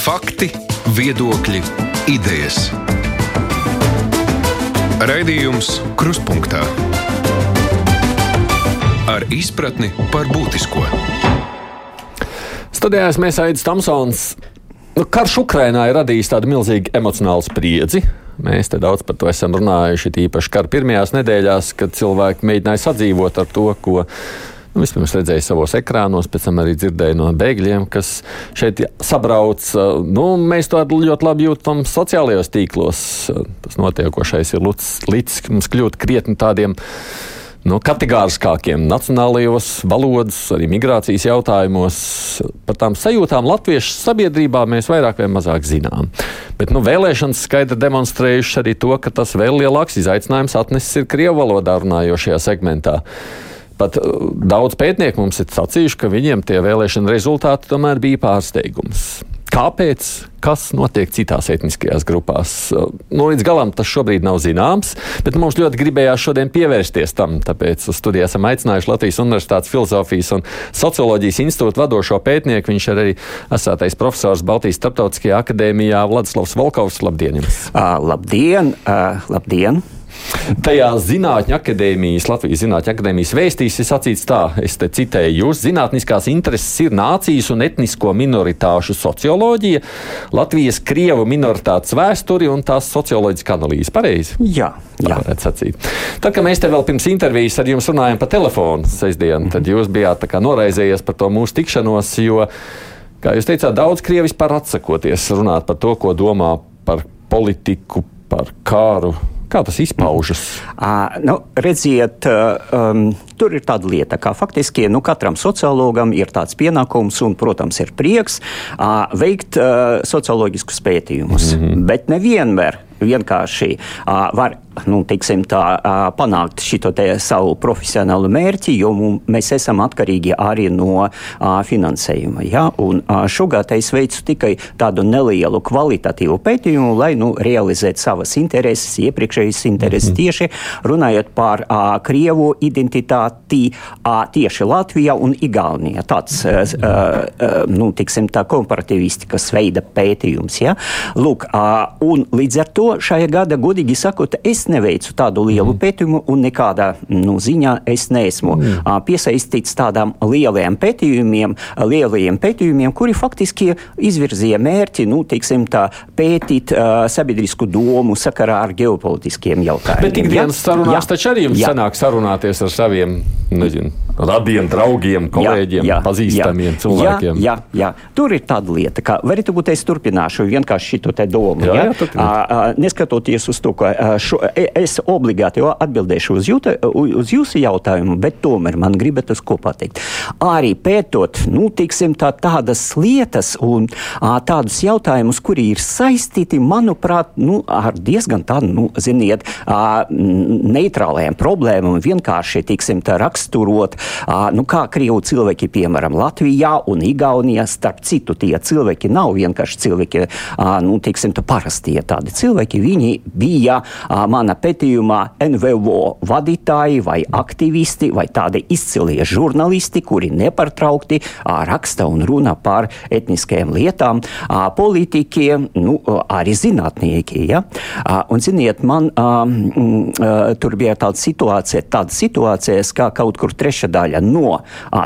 Fakti, viedokļi, idejas. Raidījums Kruspunkta ar izpratni par būtisko. Studijās mēs Aits Tamsons. Nu, karš Ukrainā ir radījis tādu milzīgu emocionālu spriedzi. Mēs te daudz par to esam runājuši, īpaši kara pirmajās nedēļās, kad cilvēki mēģināja sadzīvot ar to, ko Nu, vispirms redzēju savos ekrānos, pēc tam arī dzirdēju no bēgļiem, kas šeit sabrauc. Nu, mēs to ļoti labi jūtam sociālajos tīklos. Tas notiekošais ir līdz mums kļūt krietni tādiem nu, kategoriskākiem nacionālajos valodas, arī migrācijas jautājumos. Par tām sajūtām latviešu sabiedrībā mēs vairāk vai mazāk zinām. Bet nu, vēlēšanas skaidri demonstrējuši arī to, ka tas vēl lielāks izaicinājums atnesis ir Krievu valodā runājošajā segmentā. Pat uh, daudz pētnieku mums ir sacījuši, ka viņiem tie vēlēšana rezultāti tomēr bija pārsteigums. Kāpēc? Kas notiek citās etniskajās grupās? Uh, nu, līdz galam tas šobrīd nav zināms, bet mums ļoti gribējās šodien pievērsties tam. Tāpēc uz studiju esam aicinājuši Latvijas Universitātes filozofijas un socioloģijas institūta vadošo pētnieku. Viņš ir arī esātais profesors Baltijas Startautiskajā akadēmijā Vladislavs Volkovs. Labdien! Jums. Uh, labdien! Uh, labdien! Tajā Zinātņu akadēmijas, Latvijas Zinātņu akadēmijas vēstīs ir sacīts tā, es te citēju, jūs zinātniskās intereses ir nācijas un etnisko minoritāšu socioloģija, Latvijas krievu minoritātes vēsturi un tās socioloģiska analīze. Pareizi? Jā. Jā. Tad, kad mēs te vēl pirms intervijas ar jums runājām pa telefonu sestdienu, tad jūs bijāt noraizējies par to mūsu tikšanos, jo, kā jūs teicāt, daudz krievi vispār atsakoties runāt par to, ko domā par politiku, par kāru Kā tas izpaužas? Uh, nu, redziet, um, tur ir tāda lieta, ka faktiski nu, katram sociologam ir tāds pienākums, un, protams, ir prieks uh, veikt uh, socioloģiskus pētījumus. Mm -hmm. Bet nevienmēr vienkārši uh, var nu, teiksim, tā, panākt šo savu profesionālu mērķi, jo mēs esam atkarīgi arī no finansējuma. Ja? Un, šogad es veicu tikai tādu nelielu kvalitatīvu pētījumu, lai nu, realizētu savas intereses, iepriekšējas intereses, mm -hmm. tieši runājot par Krievu identitāti tieši Latvijā un Igaunijā. Tāds nu, tiksim, tā komparativistikas veida pētījums. Ja? Lūk, un līdz ar to šajā gada, godīgi sakot, es neveicu tādu lielu mm. pētījumu, un nekādā nu, ziņā es neesmu mm. piesaistīts tādām lieliem pētījumiem, lielajiem pētījumiem, kuri faktiski izvirzīja mērķi, nu, teiksim, tā, pētīt uh, sabiedrisku domu sakarā ar ģeopolitiskiem jautājumiem. Bet ikdienas sarunās jā. taču arī jums jā. sanāk sarunāties ar saviem, nezinu, radiem, draugiem, kolēģiem, jā, jā, pazīstamiem jā, cilvēkiem. Jā, jā, jā, tur ir tāda lieta, ka varbūt es turpināšu vienkārši šo te domu. Jā, jā, jā, jā, neskatoties uz to, ka šo, e, es obligāti atbildēšu uz, jūta, uz jūsu jautājumu, bet tomēr man gribat uz ko pateikt. Arī pētot, nu, tiksim, tā, tādas lietas un tādus jautājumus, kuri ir saistīti, manuprāt, nu, ar diezgan tādu, nu, ziniet, neitrālajām problēmām, vienkārši, tiksim, tā raksturot, nu, kā Krievu cilvēki, piemēram, Latvijā un Igaunijā, starp citu, tie cilvēki nav vienkārši cilvēki, nu, tiksim, tā parastie tādi cilvēki, viņi bija mana pētījumā NVO vadītāji vai aktivisti vai tādi izcilie žurnālisti, kuri nepārtraukti raksta un runa par etniskajām lietām, politiķi, nu, arī zinātnieki. Ja? Un, ziniet, man tur bija tāda situācija, tāda situācijas, kā kaut kur trešā daļa no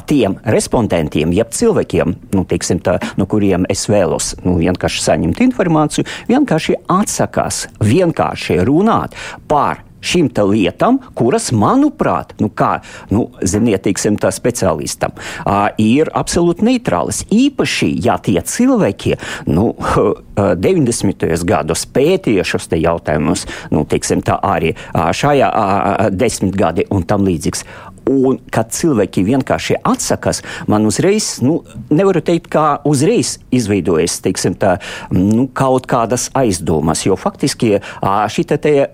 tiem respondentiem, jeb cilvēkiem, nu, teiksim, tā, no kuriem es vēlos nu, vienkārši saņemt informāciju, vienkārši atsakās vienkārši runāt par šīm lietām, kuras, manuprāt, nu kā, nu, ziniet, teiksim, tā speciālistam, uh, ir absolūti neitrālas. Īpaši, ja tie cilvēki, nu, uh, 90. gados pētīja šos jautājumus, nu, teiksim, tā arī uh, šajā uh, desmitgadi un tam līdzīgs. Un, kad cilvēki vienkārši atsakās, man uzreiz, nu, nevaru teikt, kā uzreiz izveidojas teiksim, tā, nu, kaut kādas aizdomas. Jo faktiski šī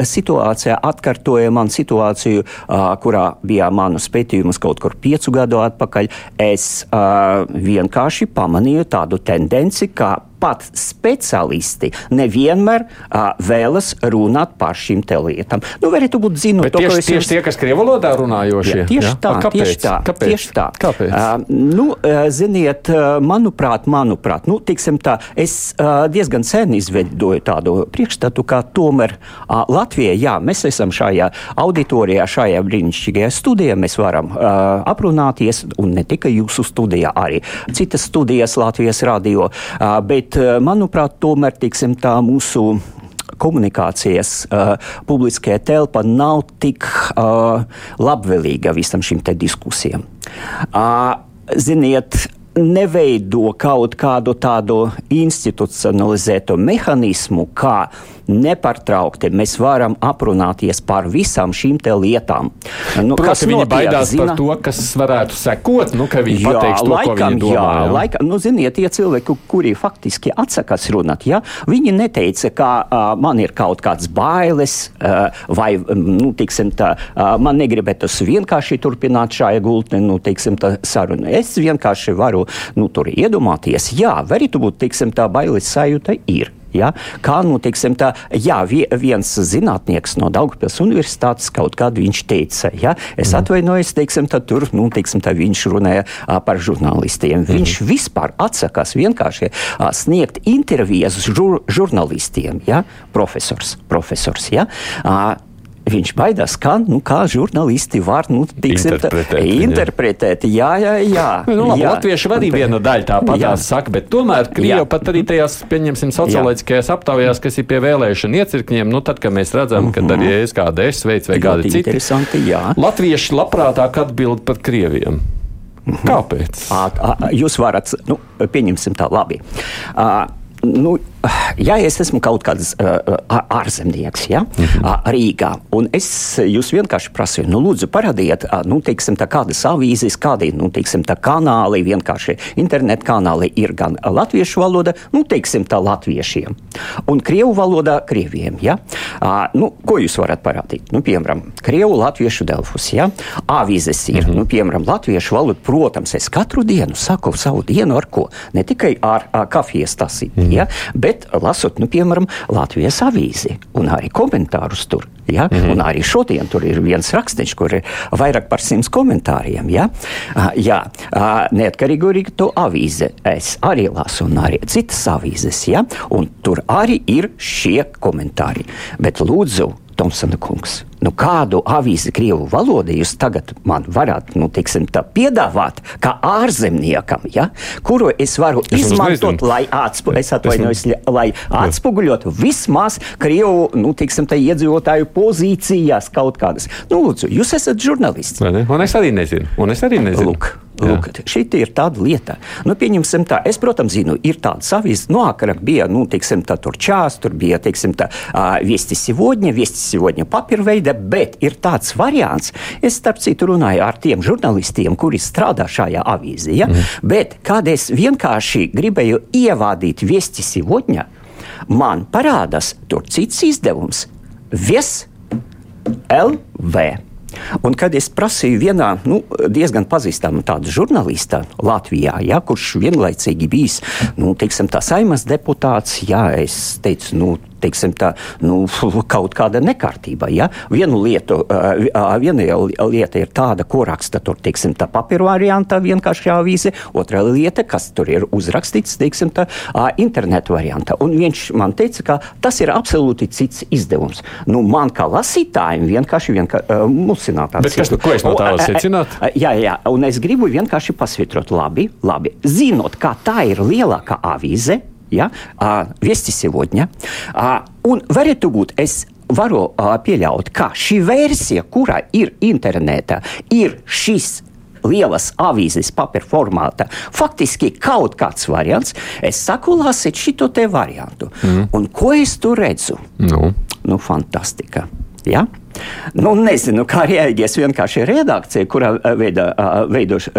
situācija atkārtoja man situāciju, kurā bija manas pētījumus kaut kur piecu gadu atpakaļ. Es vienkārši pamanīju tādu tendenci, ka pat speciālisti nevienmēr uh, vēlas runāt par šīm lietām. Nu, varētu būt zinot, Bet tieši, tieši jums... tie, kas krievu valodā runājošie. Jā, tieši, jā? tā, A, kāpēc? tieši tā, kāpēc? tieši tā. Kāpēc? Uh, nu, uh, ziniet, uh, manuprāt, manuprāt nu, tā, es uh, diezgan sen izveidoju tādu priekšstatu, ka tomēr uh, Latvijā, jā, mēs esam šajā auditorijā, šajā brīnišķīgajā studijā, mēs varam uh, aprunāties, un ne tikai jūsu studijā, arī citas studijas Latvijas radio, uh, bet, uh, manuprāt, tomēr, tiksim, tā mūsu komunikācijas uh, publiskajā telpā nav tik uh, labvēlīga visam šim te diskusijām. Uh, ziniet, neveido kaut kādu tādu institucionalizētu mehānismu, kā nepārtraukti mēs varam aprunāties par visām šīm lietām. Nu, Proti, kas viņi notiek, baidās zina? par to, kas varētu sekot, nu, ka viņi jā, pateiks to, laikam, ko viņi domā. Jā, jā. Laikam, nu, ziniet, tie cilvēki, kuri faktiski atsakās runāt, ja, viņi neteica, ka uh, man ir kaut kāds bailes, uh, vai, nu, tiksim, tā, uh, man negribētos vienkārši turpināt šajā gultnē, nu, tiksim, tā sarunu. Es vienkārši varu, nu, tur iedomāties, jā, varētu būt, tiksim, tā bailes sajūta ir. Ja? Kā nu, teiksim, tā, jā, viens zinātnieks no Daugpils universitātes kaut kādu viņš teica, ja? es mm. atvainojos, teiksim, tā, tur nu, teiksim, tā, viņš runāja a, par žurnālistiem. Mm. Viņš vispār atsakās vienkārši a, sniegt intervijas žur, žurnālistiem, ja? profesors. profesors ja? a, viņš baidās, kā, nu, kā žurnālisti var nu, tiksim, interpretēt, interpretēt. Jā, jā, jā. Nu, labi, jā. Latvieši arī viena daļa tāpat saka, bet tomēr Krievi pat arī tajās, pieņemsim, socioloģiskajās aptaujās, kas ir pie vēlēšana iecirkņiem, nu tad, kad mēs redzam, ka arī mhm. es kāda es veids vai kādi citi. Jā. Latvieši labprātāk atbild par Krieviem. Mhm. Kāpēc? À, à, jūs varat, nu, pieņemsim tā labi. À, nu, ja es esmu kaut kāds uh, ārzemnieks, ja, mm -hmm. Rīgā, un es jūs vienkārši prasu, nu, lūdzu, parādiet, nu, teiksim, tā kādas avīzes, kādi, nu, teiksim, tā kanāli, vienkārši internetu kanāli ir gan latviešu valoda, nu, teiksim, tā latviešiem, un krievu valodā krieviem, ja. Uh, nu, ko jūs varat parādīt? Nu, piemēram, krievu latviešu delfus, ja. Avīzes ir, -hmm. nu, piemēram, latviešu valoda, protams, es katru dienu saku savu dienu ar ko, ne tikai ar, ar kafijas tasīt, -hmm. ja, bet bet lasot, nu, piemēram, Latvijas avīzi un arī komentārus tur. Ja? Mm -hmm. Un arī šodien tur ir viens rakstīns, kur ir vairāk par simts komentāriem. Ja? Uh, jā, uh, neatkarīgi arī to avīzi es arī lasu, un arī citas avīzes. Ja? Un tur arī ir šie komentāri. Bet lūdzu, Tomsona kungs, nu kādu avīzi krievu valodā jūs tagad man varat, nu, teiksim, tā piedāvāt kā ārzemniekam, ja, kuru es varu es izmantot, lai, atspu, es atvainojos, lai atspoguļotu vismaz krievu, nu, teiksim, tā iedzīvotāju pozīcijās kaut kādas. Nu, lūdzu, jūs esat žurnālists. Un es arī nezinu. Un es arī nezinu. Lūk. Lūk, šī ir tāda lieta. Nu, pieņemsim tā, es, protams, zinu, ir tāda savīsta. No nu, ākara bija, nu, teiksim, tā tur čās, tur bija, teiksim, tā uh, viesti sivodņa, viesti sivodņa papirveida, bet ir tāds variants. Es, starp citu, runāju ar tiem žurnalistiem, kuri strādā šajā avīzijā, ja? mm. bet kad es vienkārši gribēju ievādīt viesti sivodņa, man parādās tur cits izdevums - Vies LV. Un kad es prasīju vienā nu, diezgan pazīstamā tāda žurnālista Latvijā, ja, kurš vienlaicīgi bijis nu, teiksim, tā saimas deputāts, ja, es teicu, nu, teiksim, tā, nu, kaut kāda nekārtība. Ja? Vienu lietu, viena lieta ir tāda, ko raksta tur, teiksim, tā papīra variantā, vienkārši avīze, otra lieta, kas tur ir uzrakstīts, teiksim, tā internetu variantā. Un viņš man teica, ka tas ir absolūti cits izdevums. Nu, man kā lasītājiem vienkārši vienkār, uh, musinātās. Bet kas, ko es no tā secināt? Jā, jā, un es gribu vienkārši pasvitrot labi, labi. Zinot, kā tā ir lielākā avīze, ja, а, вести сегодня. А, un varētu būt, es varu a, pieļaut, ka šī versija, kura ir internetā, ir šis lielas avīzes papīra formātā. Faktiski kaut kāds variants. Es saku, lasiet šo te variantu. Mm. Un ko es tur redzu? Nu, nu fantastika. Ja? Nu, nezinu, kā rēģēs vienkārši redakcija, kurā veidā, veido šo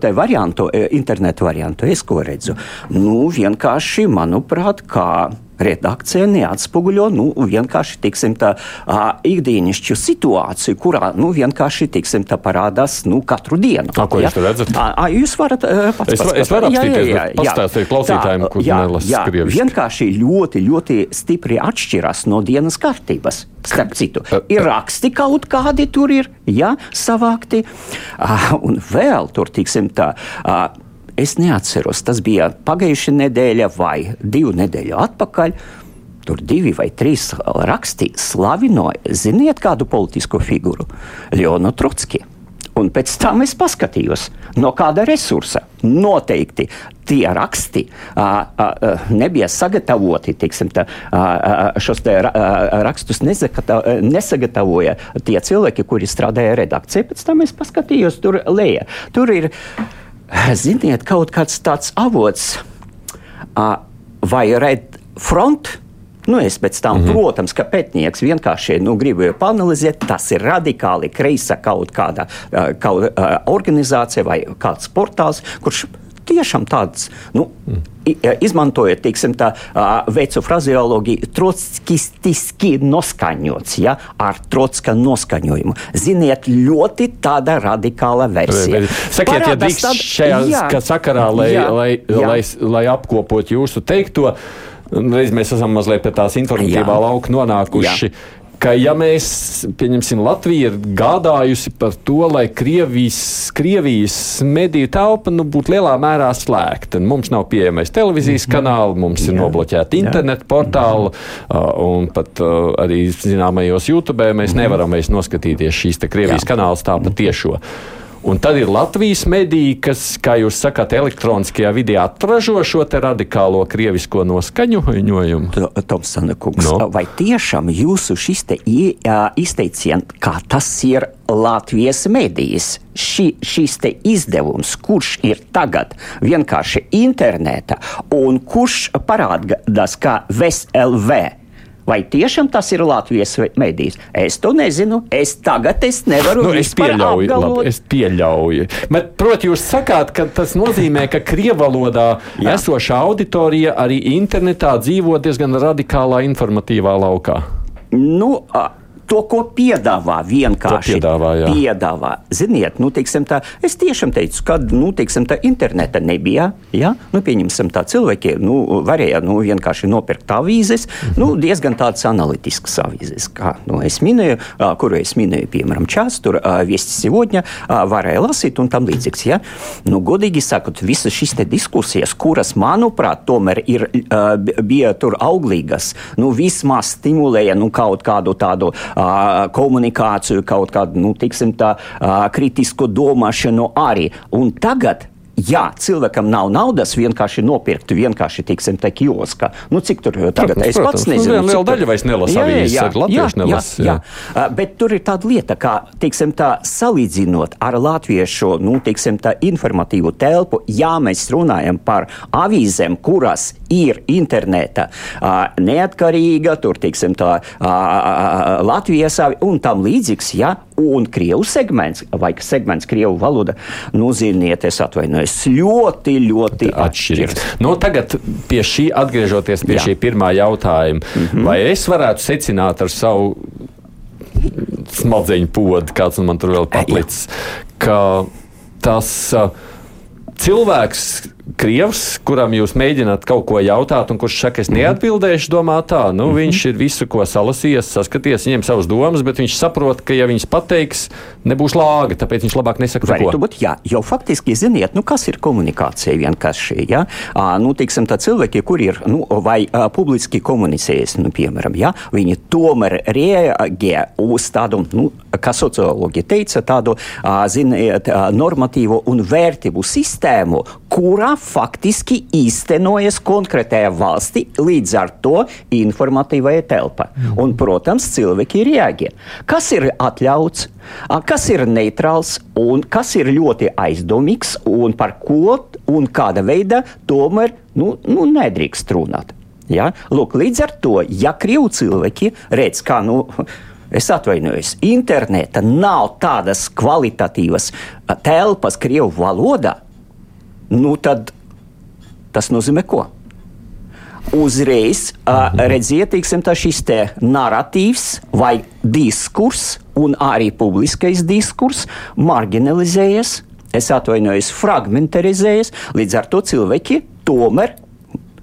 te variantu, internetu variantu. Es ko redzu? Nu, vienkārši, manuprāt, kā redakcija neatspoguļo nu, vienkārši tiksim, tā, uh, ikdienišķu situāciju, kurā nu, vienkārši tiksim, tā parādās nu, katru dienu. A, ko ja? jūs redzat? A, jūs varat uh, pats es, es varu apstīties, jā, jā, jā, pastāstīt klausītājiem, kur nelasa krieviski. Vienkārši ļoti, ļoti stipri atšķiras no dienas kārtības. Starp citu, ir raksti kaut kādi tur ir, ja, savākti, uh, un vēl tur, tiksim, tā. Uh, Es neatceros, tas bija pagājušā nedēļa vai divu nedēļu atpakaļ. Tur divi vai trīs rakstīja, slavinoja, ziniet, kādu politisko figūru - Leonu Trotski. Un pēc tam es paskatījos, no kāda resursa noteikti tie raksti a, a, a, nebija sagatavoti. Tiksim, tā, a, a, šos te ra, a, rakstus nesagatavoja tie cilvēki, kuri strādāja redakcijā. Pēc tam es paskatījos, tur lejā. Tur ir ziniet, kaut kāds tāds avots vai Red Front. Nu, es pēc tam, mm -hmm. protams, ka pētnieks vienkārši nu, gribēja panelizēt, tas ir radikāli kreisa kaut kāda kaut, uh, organizācija vai kāds portāls, kurš tiešām tāds, nu, izmantojot, teiksim, tā veicu frazeoloģiju, trotskistiski noskaņots, ja, ar trotska noskaņojumu. Ziniet, ļoti tāda radikāla versija. Sakiet, Parādās ja drīkst tād... šajā jā, sakarā, lai, jā, lai, jā. lai, lai apkopot jūsu teikto, reiz mēs esam mazliet pie tās informatīvā lauka nonākuši. Jā ka ja mēs, pieņemsim, Latvija ir gādājusi par to, lai Krievijas, Krievijas mediju telpa nu, būtu lielā mērā slēgta. Mums nav pieejamais televīzijas mm -hmm. kanāli, mums ir portāli, mm -hmm. uh, un pat uh, arī zināmajos YouTube mēs -hmm. nevaram noskatīties šīs Krievijas kanālus tā patiešo. Mm -hmm. Un tad ir Latvijas mediji, kas, kā jūs sakāt, elektroniskajā vidē atražo šo radikālo krievisko noskaņojumu. Tomsona kungs, no. vai tiešām jūsu šis te izteiciens, kā tas ir Latvijas medijas, ši, šis te izdevums, kurš ir tagad vienkārši interneta un kurš parādās kā VSLV? Vai tiešām tas ir Latvijas medijs? Es to nezinu. Es tagad es nevaru nu, es pieļauju, labi, es pieļauju. Bet, proti, jūs sakāt, ka tas nozīmē, ka krievalodā esoša auditorija arī internetā dzīvo diezgan radikālā informatīvā laukā. Nu, to, ko piedāvā vienkārši. To piedāvā, jā. piedāvā. Ziniet, nu, teiksim, tā, es tiešām teicu, kad nu, teiksim, tā, interneta nebija. Ja? Nu, pieņemsim, tā cilvēki nu, varēja nu, vienkārši nopirkt avīzes, mm -hmm. nu, mhm. diezgan tādas analītiskas avīzes, kā nu, es minēju, kuru es minēju, piemēram, Čāns, tur Viesti Sivodņa, varēja lasīt un tam līdzīgs. Ja? Nu, godīgi sakot, visas šīs diskusijas, kuras, manuprāt, tomēr ir, bija tur auglīgas, nu, vismaz stimulēja nu, kaut kādu tādu komunikāciju, kaut kādu nu, tiksim, tā, kritisku domāšanu arī. Un tagad ja cilvēkam nav naudas vienkārši nopirkt, vienkārši tiksim, te kioskā, nu cik tur tagad protams, es pats protams, nu, nezinu. Nu, liela daļa vairs nelasa avīzes, jā, jā, jā, nelas, jā, jā. jā. Bet tur ir tāda lieta, kā, teiksim, tā salīdzinot ar latviešu, nu, teiksim, tā informatīvu telpu, ja mēs runājam par avīzēm, kuras ir interneta neatkarīga, tur, teiksim, tā Latvijas un tam līdzīgs, ja, un Krievu segments, vai segments Krievu valoda, nu, ziniet, es atvainojos, ļoti, ļoti atšķirīgs. Nu, tagad pie šī, atgriežoties pie Jā. šī pirmā jautājuma, mm -hmm. vai es varētu secināt ar savu smadzeņu podu, kāds man tur vēl patlicis, ka tas cilvēks, Krievs, kuram jūs mēģināt kaut ko jautāt, un kurš saka, es neatbildēšu, domā tā, nu, mm -hmm. viņš ir visu, ko salasījis, saskaties, viņiem savas domas, bet viņš saprot, ka, ja viņas pateiks, nebūs lāga, tāpēc viņš labāk nesaka neko. Būt, jā, jo faktiski, ziniet, nu, kas ir komunikācija vienkārši, ja? À, nu, teiksim, tā cilvēki, kuri ir, nu, vai uh, publiski komunicējas, nu, piemēram, ja? viņi tomēr reaģē uz tādu, nu, kā sociologi teica, tādu, uh, ziniet, uh, normatīvu un vērtību sistēmu, kurā faktiski īstenojas konkrētajā valstī, līdz ar to informatīvajā telpā. Mm. Un, protams, cilvēki ir jāgie. Kas ir atļauts, kas ir neitrāls un kas ir ļoti aizdomīgs un par ko un kāda veida tomēr nu, nu, nedrīkst runāt. Ja? Lūk, līdz ar to, ja krievu cilvēki redz, kā nu, Es atvainojos, interneta nav tādas kvalitatīvas telpas Krievijas valodā, nu tad Tas nozīmē ko? uzreiz uh, redziet, teiksim, šis te narratīvs vai diskurs, un arī publiskais diskurs marginalizējies, es atvainojos, fragmentarizējies, līdz ar to cilvēki tomēr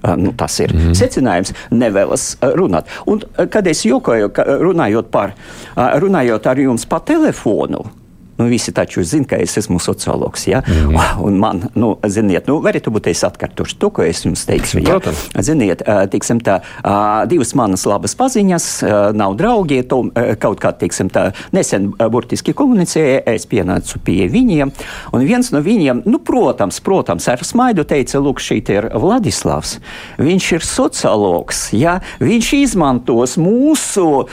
Nu, tas ir mm -hmm. secinājums. Nevēlas runāt. Un, kad es jokoju, runājot, par, runājot ar jums pa telefonu, Nu, visi taču zina, ka es esmu sociologs. Ja? Mm -hmm. Un man, nu, ziniet, nu, arī turbūt es atkārtošu to, ko es jums teicu. Ja? Ziniet, tiksim, tā, divas manas labas paziņas, nav draugi, to kaut kā, tiksim, tā, nesen burtiski komunicēja, es pienācu pie viņiem, un viens no viņiem, nu, protams, protams, ar smaidu teica, lūk, šī ir Vladislavs. Viņš ir sociologs, ja? viņš izmantos mūsu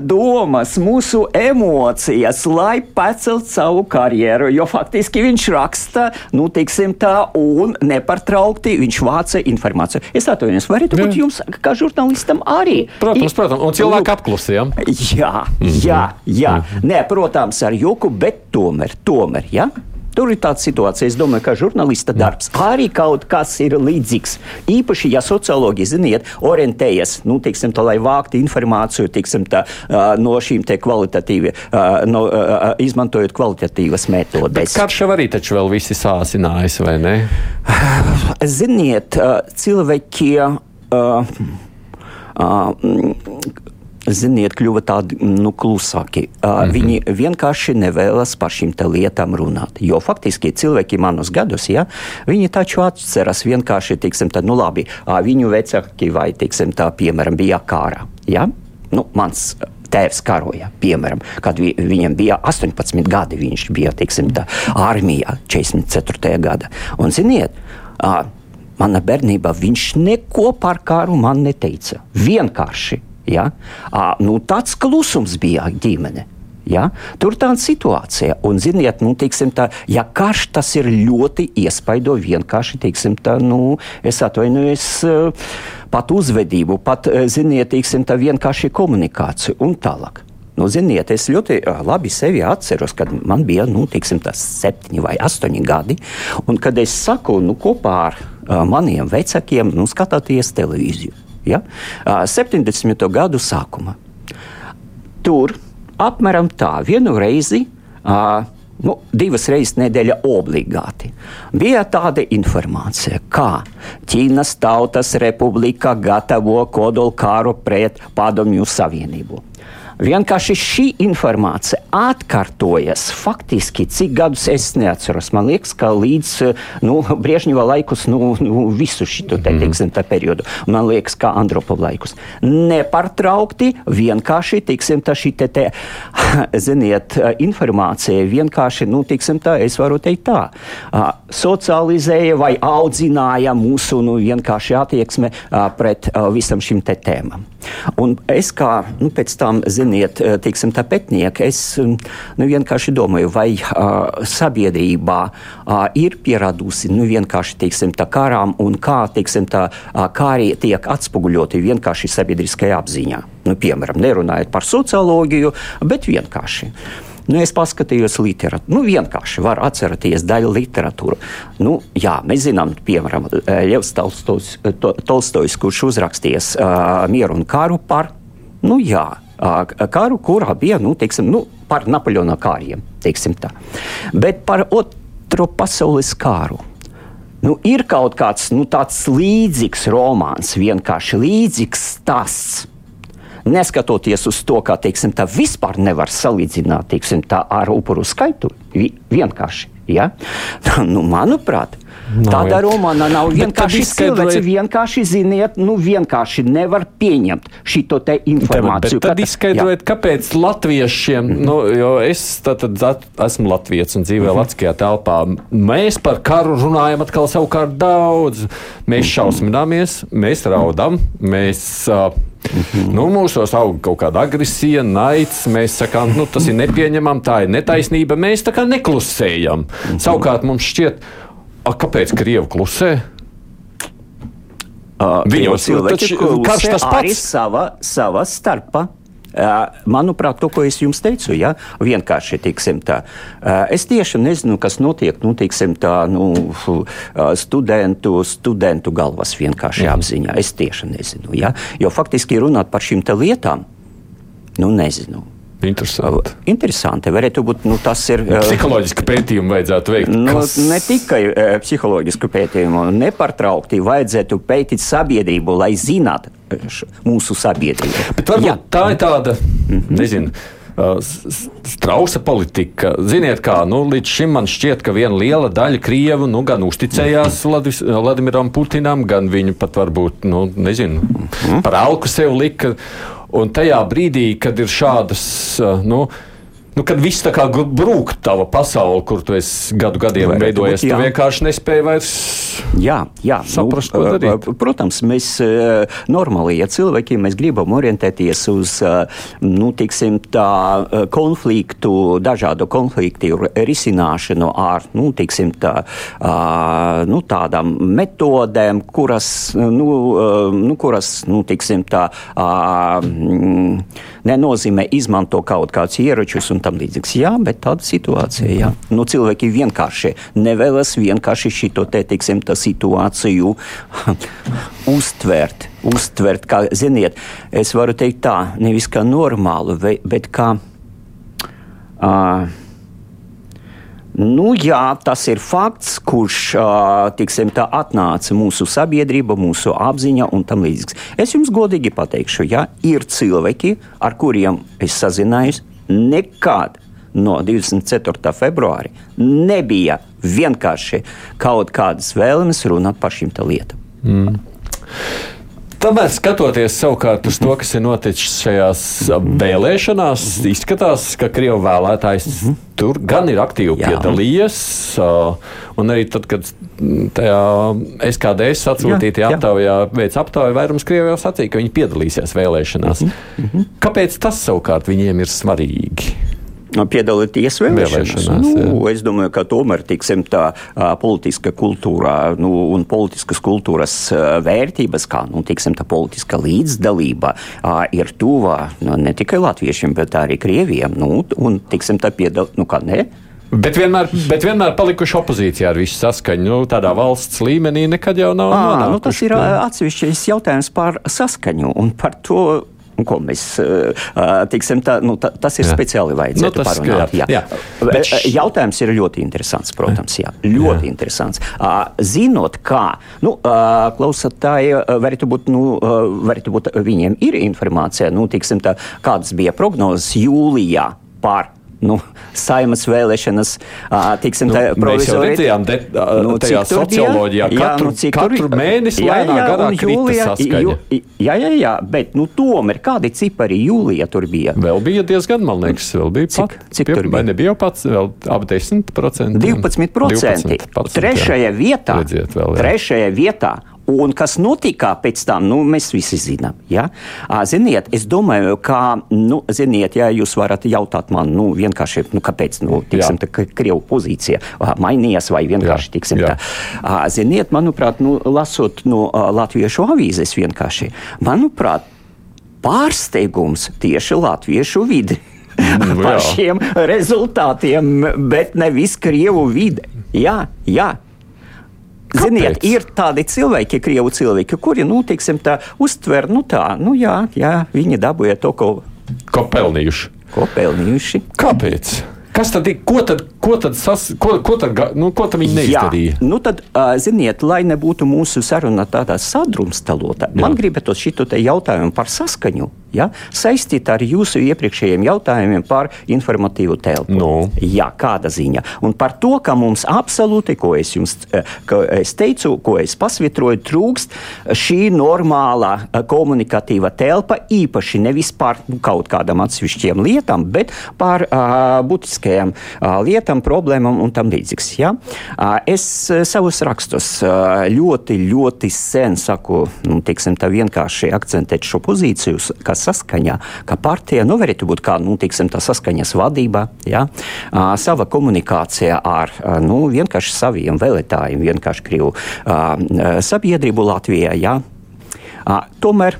domas, mūsu emocijas, lai pats izcelt savu karjeru, jo faktiski viņš raksta, nu, tiksim tā, un nepartraukti viņš vāca informāciju. Es atvainojos, vai arī jums, kā žurnālistam, arī? Protams, protams, un cilvēki apklusījām. Jā, jā, jā. Mm -hmm. Nē, protams, ar joku, bet tomēr, tomēr, jā. Ja? Tur ir tāda situācija, es domāju, ka žurnālista darbs arī kaut kas ir līdzīgs. Īpaši, ja sociologi, ziniet, orientējas, nu, teiksim, tā, lai vāktu informāciju, teiksim, tā, no šīm te kvalitatīvi, no, izmantojot kvalitatīvas metodes. Karš jau arī taču vēl visi sāsinājis, vai ne? Ziniet, cilvēki. Uh, uh, ziniet, kļuva tādi nu, klusāki. Uh, mm -hmm. Viņi vienkārši nevēlas par šīm lietām runāt. Jo faktiski cilvēki manus gadus, ja, viņi taču atceras vienkārši, teiksim, tā, nu labi, viņu vecāki vai, teiksim, tā, piemēram, bija kārā. Ja? Nu, mans tēvs karoja, piemēram, kad vi, viņam bija 18 gadi, viņš bija, teiksim, tā, armijā 44. gada. Un, ziniet, uh, Mana bērnībā viņš neko par karu man neteica. Vienkārši Ja? À, nu, tāds klusums bija ģimene. Ja? Tur tāda situācija, un, ziniet, nu, tā, ja karš tas ir ļoti iespaido vienkārši, teiksim, tā, nu, es atvainojos, pat uzvedību, pat, ziniet, teiksim, tā vienkārši komunikāciju un tālāk. Nu, ziniet, es ļoti labi sevi atceros, kad man bija nu, tiksim, septiņi vai astoņi gadi. Un kad es saku, nu, kopā ar maniem vecākiem, nu, skatāties televīziju ja? 70. gadu sākuma. Tur apmēram tā vienu reizi. Uh, nu, divas reizes nedēļā obligāti. Bija tāda informācija, kā Ķīnas Tautas Republika gatavo kodolkāru pret Padomju Savienību. Vienkārši šī informācija atkārtojas faktiski, cik gadus es neatceros. Man liekas, ka līdz nu, Briežņeva laikus, nu, nu, visu šo te, mhm. teiksim, periodu, man liekas, kā Andropova laikus. Nepārtraukti, vienkārši, teiksim, tā šī te, te, ziniet, informācija vienkārši, nu, teiksim, tā, es varu teikt tā, socializēja vai audzināja mūsu, nu, vienkārši attieksme pret visam šim te tēmam. Un es kā, nu, pēc tam, zinu, ziniet, eh, teiksim, tā pētnieki, es mm, nu, vienkārši domāju, vai uh, sabiedrībā uh, ir pieradusi nu, vienkārši teiksim, tā karām un kā, teiksim, tā, uh, kā arī tiek atspoguļoti vienkārši sabiedriskajā apziņā. Nu, piemēram, nerunājot par socioloģiju, bet vienkārši. Nu, es paskatījos literatūru. Nu, vienkārši var atcerēties daļu literatūru. Nu, jā, mēs zinām, piemēram, Ļevs Tolstojs, Tolstojs kurš uzrakstījis uh, mieru un karu par, nu jā, karu, kurā bija nu, teiksim, nu, par Napoleona kāriem. Bet par Otro pasaules kāru. Nu, ir kaut kāds nu, tāds līdzīgs romāns, vienkārši līdzīgs stāsts. Neskatoties uz to, ka teiksim, tā vispār nevar salīdzināt teiksim, ar upuru skaitu, vienkārši. Ja? Nu, manuprāt, Nav, Tādā jā. romānā nav vienkārši cilvēks. Vienkārši ziniet, nu vienkārši nevar pieņemt šo te informāciju. Bet tad izskaidrojiet, jā. kāpēc latviešiem, nu, jo es tad, tad esmu latviečs un dzīvoju mm -hmm. Latvijā telpā, mēs par karu runājam atkal savukārt daudz. Mēs šausmināmies, mēs raudam, mēs. Uh, Mm -hmm. nu, mūsos aug kaut kāda agresija, naids. Mēs sakām, nu, tas ir nepieņemami, tā ir netaisnība. Mēs tā kā neklusējam. Mm -hmm. Savukārt mums šķiet, ka A, kāpēc Krievi klusē? Uh, Viņos taču pats. Sava, sava starpa Manuprāt, to, ko es jums teicu, ja, vienkārši tiksim tā. Es tieši nezinu, kas notiek, nu, tiksim tā, nu, studentu, studentu galvas vienkārši mm. apziņā. Es tieši nezinu, ja, jo faktiski runāt par šīm lietām, nu, nezinu. Interesanti. Interesanti. Varētu būt, nu, tas ir. Psiholoģisku pētījumu vajadzētu veikt. Nu, kas... Ne tikai uh, psiholoģisku pētījumu, nepārtraukti vajadzētu pētīt sabiedrību, lai zinātu mūsu sabiedrību. Bet varbūt Jā. tā ir tāda, mm -hmm. nezinu. Strausa politika. Ziniet, kā nu, līdz šim man šķiet, ka viena liela daļa krievu nu, gan uzticējās Ladis, Vladimiram Putinam, gan viņu pat varbūt, nu, nezinu, mhm. par alku sev lika. Un tajā brīdī, kad ir šādas, uh, nu, Nu, kad viss tā kā brūk tava pasaule, kur tu esi gadu gadiem Vai, veidojies, tu vienkārši nespēji vairs jā, jā, saprast, nu, ko darīt. Protams, mēs normāli, ja cilvēki mēs gribam orientēties uz, nu, tiksim, tā konfliktu, dažādu konfliktu risināšanu ar, nu, tiksim, tā, nu, tādām metodēm, kuras, nu, nu kuras, nu, tiksim, tā, nenozīmē izmanto kaut kādus ieročus un tam līdzīgs. Jā, bet tāda situācija, jā. Nu, cilvēki vienkārši nevēlas vienkārši šito te, teiksim, tā situāciju uztvert. Uztvert, kā, ziniet, es varu teikt tā, nevis kā normālu, bet kā. Uh, Nu, jā, tas ir fakts, kurš tiksim, atnāca mūsu sabiedrība, mūsu apziņa un tam līdzīgs. Es jums godīgi pateikšu, ja ir cilvēki, ar kuriem es sazinājos, nekad no 24. februāra nebija vienkārši kaut kādas vēlmes runāt par šīm lietām. Mm. Tomēr, skatoties savukārt uz to, kas ir noticis šajās vēlēšanās, izskatās, ka Krievijas vēlētājs mm -hmm. tur gan ir aktīvi Jā. piedalījies. Un arī tad, kad tajā SKDS atsūtītajā aptaujā veids aptauju, vairums Krievijā sacīja, ka viņi piedalīsies vēlēšanās. Mm -hmm. Kāpēc tas savukārt viņiem ir svarīgi? Piedalīties vēlēšanās. nu, es domāju, ka tomēr tiksim, tā politiska kultūra nu, un politiskas kultūras vērtības, kā nu, tiksim, tā politiska līdzdalība, ir tuvā nu, ne tikai latviešiem, bet arī krieviem. Nu, un, tiksim, tā piedal, nu, kā ne? Bet vienmēr, bet vienmēr palikuši opozīcijā ar visu saskaņu. Nu, tādā valsts līmenī nekad jau nav. À, nu, tas ir atsevišķs jautājums par saskaņu un par to ko mēs tiksim, tā, nu, tā, tas ir jā. speciāli vajadzētu nu, tas, parunāt. Jā. Jā. Bet š... Jautājums ir ļoti interesants, protams, jā, ļoti jā. interesants. Zinot, kā, nu, klausātāji, varētu būt, nu, varētu būt, viņiem ir informācija, nu, tiksim, tā, kādas bija prognozes jūlijā par nu, saimas vēlēšanas, tiksim, nu, provizori. Mēs redzējām, de, nu, tajā socioloģijā jā, katru, nu, katru tur, mēnesi jā, lēnā jā, garā jūlijā, jū, jā, jā, jā, bet nu, tomēr kādi cipari jūlijā tur bija? Vēl bija diezgan, man liekas, vēl bija cik, pat, cik tur bija? Nebija jau pats, vēl ap 10%? 12%. 12% trešajā vietā, redziet, vēl, jā. trešajā vietā Un kas notika pēc tam, nu, mēs visi zinām. Ja? Ziniet, es domāju, ka, nu, ziniet, ja jūs varat jautāt man, nu, vienkārši, nu, kāpēc, nu, tiksim, tā, Krievu pozīcija mainījās vai vienkārši, jā. tiksim, Jā. tā. Ziniet, manuprāt, nu, lasot no latviešu avīzes vienkārši, manuprāt, pārsteigums tieši latviešu vidi. Mm, par šiem rezultātiem, bet nevis Krievu vide. Jā, jā, Kāpēc? Ziniet, ir tādi cilvēki, krievu cilvēki, kuri, nu, teiksim, tā uztver, nu, tā, nu, jā, jā viņi dabūja to, ko. Ko pelnījuši? Ko pelnījuši? Kāpēc? Kas tad ir? Ko tad, ko tad, sas, ko, ko tad, nu, ko tad viņi neizdarīja? Jā, nu tad, ziniet, lai nebūtu mūsu saruna tādā sadrumstalota, man gribētu te jautājumu par saskaņu ja, saistīta ar jūsu iepriekšējiem jautājumiem par informatīvu telpu. No. Nu. Jā, kāda ziņa? Un par to, ka mums absolūti, ko es jums es teicu, ko es pasvitroju, trūkst šī normālā komunikatīva telpa, īpaši nevis par kaut kādām atsevišķiem lietām, bet par uh, būtiskajām uh, lietām, problēmām un tam līdzīgs. Ja? Es savus rakstus uh, ļoti, ļoti sen saku, nu, teiksim, tā vienkārši akcentēt šo pozīciju, kas saskaņā, ka partija nu, varētu būt kā nu, tiksim, saskaņas vadība, ja? sava komunikācija ar uh, nu, vienkārši saviem vēlētājiem, vienkārši uh, sabiedrību Latvijā. Ja? Tomēr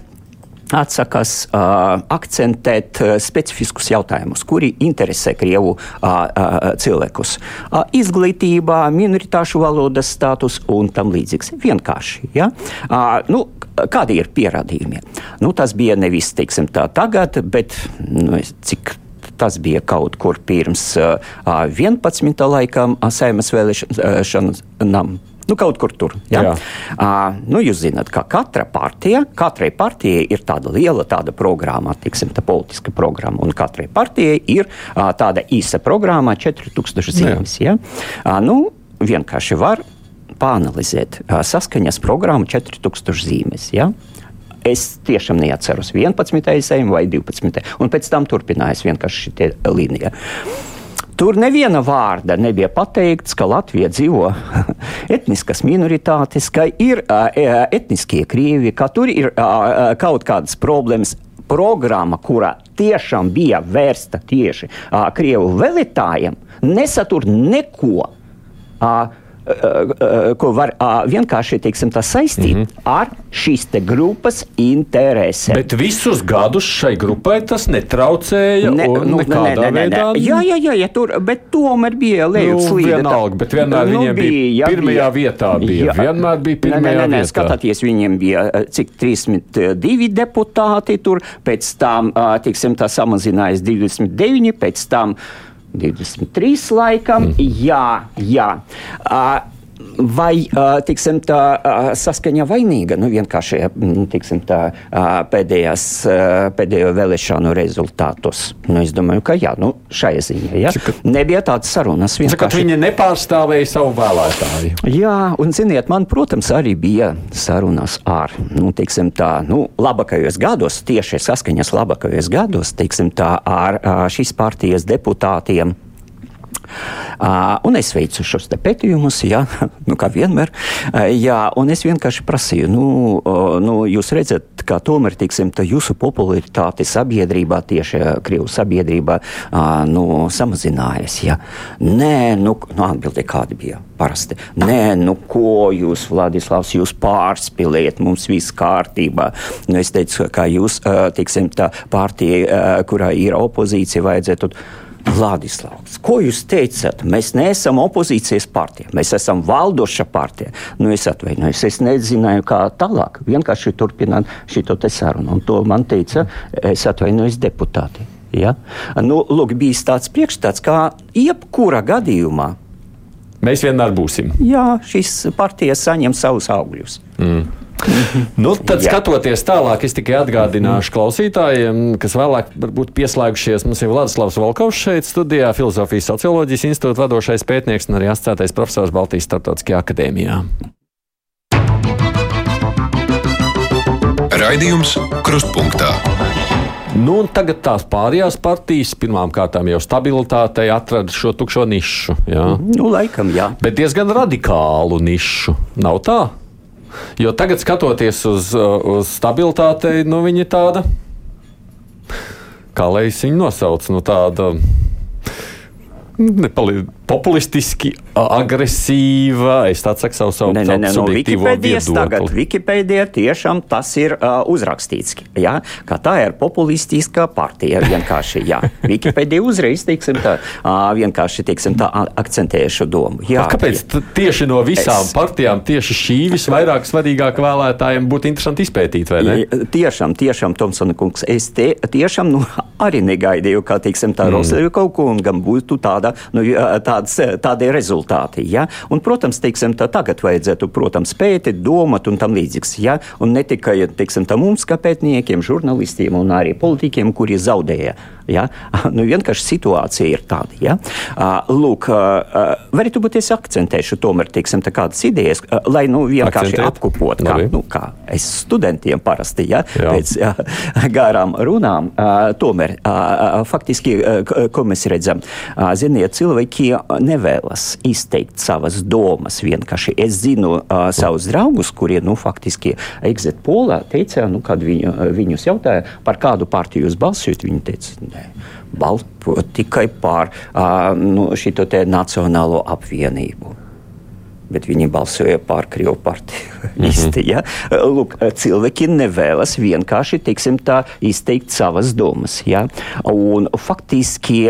atsakās uh, akcentēt uh, specifiskus jautājumus, kuri interesē Krievu uh, uh, cilvēkus. Uh, izglītība, minoritāšu valodas status un tam līdzīgs. Vienkārši. Ja? Uh, nu, kādi ir pierādījumi? Nu, tas bija nevis teiksim, tā tagad, bet nu, cik tas bija kaut kur pirms uh, 11. laikam saimas vēlēšanām. Nu, kaut kur tur. Ja? Jā. Uh, nu, jūs zināt, ka katra partija, katrai partijai ir tāda liela tāda programma, tiksim, tā politiska programma, un katrai partijai ir uh, tāda īsa programma, 4000 zīmes. Ja? Uh, nu, vienkārši var pāanalizēt uh, saskaņas programmu 4000 zīmes. Ja? Es tiešām neatceros 11. vai 12. un pēc tam turpinājās vienkārši šī līnija. Tur neviena vārda nebija pateikts, ka Latvija dzīvo etniskas minoritātes, ka ir etniskie krievi, ka tur ir kaut kādas problēmas. Programma, kurā tiešām bija vērsta tieši uh, krievu vēlētājiem, nesatur neko. Uh, ko var vienkārši teiksim, saistīt mm -hmm. ar šīs grupas interesēm. Bet visus gadus šai grupai tas netraucēja. Ne, nu, nē, nē, nē, nē. Jā, jā, jā, jā tur, bet tomēr bija lejups nu, līdzi. Vienalga, bet vienmēr nu, viņiem bija, bija pirmajā bija, vietā. Bija. Jā, vienmēr bija pirmajā nē, nē, nē, vietā. Skatāties, viņiem bija cik 32 deputāti tur, pēc tam, tiksim, tā samazinājās 29, pēc tam 23 laikam. Mm. Jā, jā. Uh, vai tiksim, tā saskaņa vainīga nu, vienkārši tiksim, tā, pēdējās, pēdējo vēlēšanu rezultātus? Nu, es domāju, ka jā, nu, šai ziņā ja? Cika, nebija tādas sarunas. Vienkārši... Viņi nepārstāvēja savu vēlētāju. Jā, un ziniet, man, protams, arī bija sarunas ar nu, tiksim, tā, nu, labākajos gados, tieši saskaņas labākajos gados, tiksim, tā, ar šīs partijas deputātiem un es veicu šos pētījumus, jā, nu, kā vienmēr. Jā, un es vienkārši prasīju, nu, nu, jūs redzat, kā tomēr tiksim, jūsu popularitāte sabiedrībā, tieši Krievu sabiedrībā, nu, samazinājas. Jā. Nē, nu, nu atbildi kādi bija parasti. Nē, nu, ko jūs, Vladislavs, jūs pārspīlējat, mums viss kārtībā. Nu, es teicu, ka jūs, tiksim, tā partija, kurā ir opozīcija, vajadzētu Vladislavs, ko jūs teicat? Mēs neesam opozīcijas partija, mēs esam valdoša partija. Nu, es atvainojos, es nezināju, kā tālāk. Vienkārši turpināt šo sarunu. Un to man teica, es atvainojos deputāti. Ja? Nu, lūk, bija tāds priekšstats, kā jebkura gadījumā. Mēs vienmēr būsim. Jā, šīs partijas saņem savus augļus. Mm. Nu, tad, Jā. skatoties tālāk, es tikai atgādināšu klausītājiem, kas vēlāk varbūt pieslēgušies. Mums ir Vladislavs Volkovs šeit studijā, Filozofijas socioloģijas institūta vadošais pētnieks un arī asociētais profesors Baltijas Startautiskajā akadēmijā. Raidījums Krustpunktā. Nu, tagad tās pārējās partijas pirmām kārtām jau stabilitātei atrada šo tukšo nišu. Jā. Nu, laikam, jā. Bet diezgan radikālu nišu. Nav tā? Jo tagad, skatoties uz, uz stabilitātei, nu, viņa tāda, kā lai es viņu nosaucu, nu, tāda nepali, populistiski, agresīva. Es tādu saku savu, savu, ne, ne, ne, no Wikipēdijas. Tagad Wikipēdijā tiešām tas ir uh, uzrakstīts, ja? ka tā ir populistiskā partija. Vienkārši, jā. Wikipēdija uzreiz, teiksim, tā, uh, vienkārši, teiksim, tā akcentēja šo domu. Jā, kāpēc tieši no visām es... partijām tieši šī visvairāk svarīgāk vēlētājiem būtu interesanti izpētīt, vai ne? Tiešām, tiešām, Tomsona kungs, es te, tiešām nu, arī negaidīju, ka, teiksim, tā mm. Rosaļu kaut kungam būtu tāda nu, tāds, tādi rezultāti. Ja? Un, protams, teiksim, tā tagad vajadzētu protams, pētīt, domāt un tam līdzīgs. Ja? Un ne tikai teiksim, mums, kā pētniekiem, žurnālistiem un arī politiķiem, kuri zaudēja. Ja? Nu, vienkārši situācija ir tāda. Ja? Lūk, varētu būt es akcentēšu tomēr teiksim, kādas idejas, lai nu, vienkārši Akcentēt. apkopot, kā, nu, kā es studentiem parasti ja? Jā. pēc ja, garām runām. Tomēr faktiski, ko mēs redzam, zin, ziniet, cilvēki nevēlas izteikt savas domas. Vienkārši es zinu uh, savus draugus, kuriem nu, faktiski Exit Polā teica, nu, kad viņu, viņus jautāja, par kādu partiju jūs balsojat, viņi teica, nē, balsot tikai par uh, nu, šo Nacionālo apvienību. Bet viņi balsoja par Krievu partiju. Mm -hmm. ja? Lūk, cilvēki nevēlas vienkārši teiksim, tā, izteikt savas domas. Ja? Un faktiski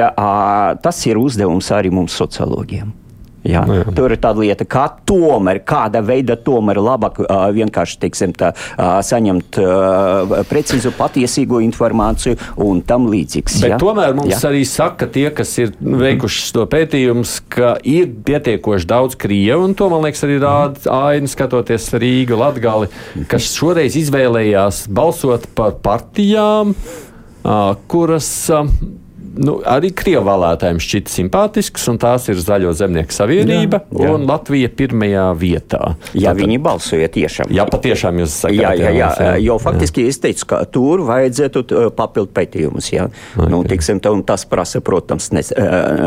tas ir uzdevums arī mums sociologiem. Jā. Jā. Tur ir tāda lieta, kā tomēr, kāda veida tomēr labāk uh, vienkārši teiksim, tā, uh, saņemt uh, precīzu, patiesīgu informāciju un tam līdzīgs. Bet jā? tomēr mums jā. arī saka tie, kas ir veikuši to pētījumus, ka ir pietiekoši daudz krievu, un to, man liekas, arī rāda aina skatoties Rīgu, Latgali, kas šoreiz izvēlējās balsot par partijām, uh, kuras. Uh, nu, arī Krievu vēlētājiem šķita simpātisks, un tās ir Zaļo zemnieku savienība jā, jā. un Latvija pirmajā vietā. Jā, Tātad, viņi balsoja tiešām. Jā, patiešām jūs sakāt. Jā, jā, jā, jā, jo faktiski jā. es teicu, ka tur vajadzētu papildu pētījumus. Jā. Okay. Nu, tiksim, tā, tas prasa, protams, ne,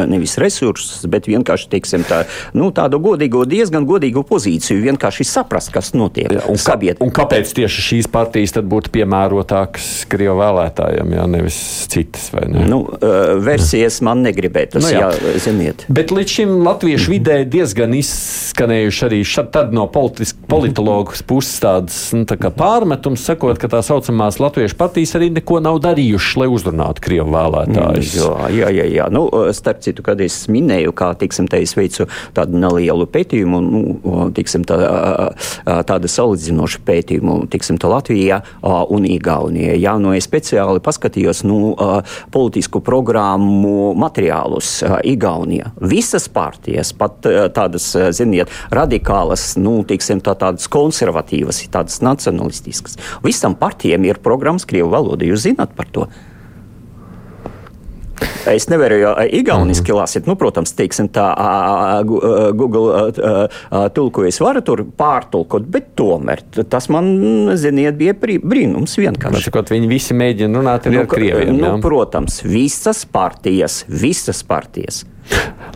nevis resursus, bet vienkārši tiksim, tā, nu, tādu godīgu, diezgan godīgu pozīciju, vienkārši saprast, kas notiek. Jā, un, sabiet. un kāpēc tieši šīs partijas būtu piemērotākas Krievu vēlētājiem, jā, nevis citas? Nu, uh, versijas man negribētu. Nu, jā. Jā, ziniet. Bet līdz šim latviešu vidē diezgan izskanējuši arī šad, no politologu puses tādas nu, tā pārmetums, sakot, ka tā saucamās latviešu partijas arī neko nav darījušas, lai uzrunātu Krievu vēlētājus. Jā, jā, jā. jā. Nu, starp citu, kad es minēju, kā tiksim, te es veicu tādu nelielu pētījumu, nu, tiksim, tā, tādu salīdzinošu pētījumu tiksim, Latvijā un Igaunijā. Jā, nu, es speciāli paskatījos nu, politisku programmu programmu materiālus Igaunijā. Visas partijas, pat tādas, ziniet, radikālas, nu, tiksim, tā, tādas konservatīvas, tādas nacionalistiskas. Visam partijām ir programmas Krievu valoda. Jūs zināt par to? Es nevaru jau igauniski mm lasīt. Nu, protams, teiksim, tā Google tulko es varu tur pārtulkot, bet tomēr tas man, ziniet, bija brīnums vienkārši. Sakot, viņi visi mēģina runāt arī nu, ar krieviem. Nu, protams, visas partijas, visas partijas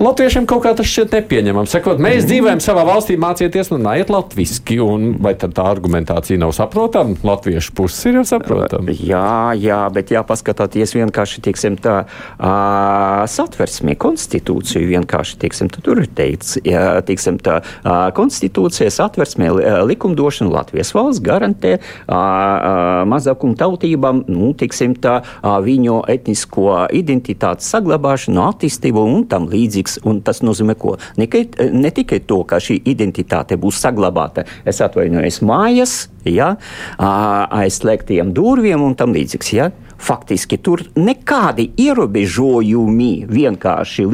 Latviešiem kaut kā tas šķiet nepieņemams. Sakot, mēs dzīvojam savā valstī, mācieties, runājiet latviešu. Vai tā argumentācija nav saprotama? Latviešu puses ir jau saprotama. Jā, jā, bet jāpaskatāties vienkārši tieksim, tā uh, satversmē, konstitūciju. Vienkārši tieksim, tur ir teikts, ja, tieksim, tā uh, konstitūcijas satversmē likumdošana Latvijas valsts garantē uh, mazākumu tautībām nu, tieksim, tā, uh, viņu etnisko identitātes saglabāšanu, attīstību un tam līdzīgs spēks. Un tas nozīmē, ko? Ne, ne tikai to, ka šī identitāte būs saglabāta, es atvainojos mājas, ja, aizslēgtiem durvīm un tam līdzīgs. Ja. Faktiski tur nekādi ierobežojumi vienkārši,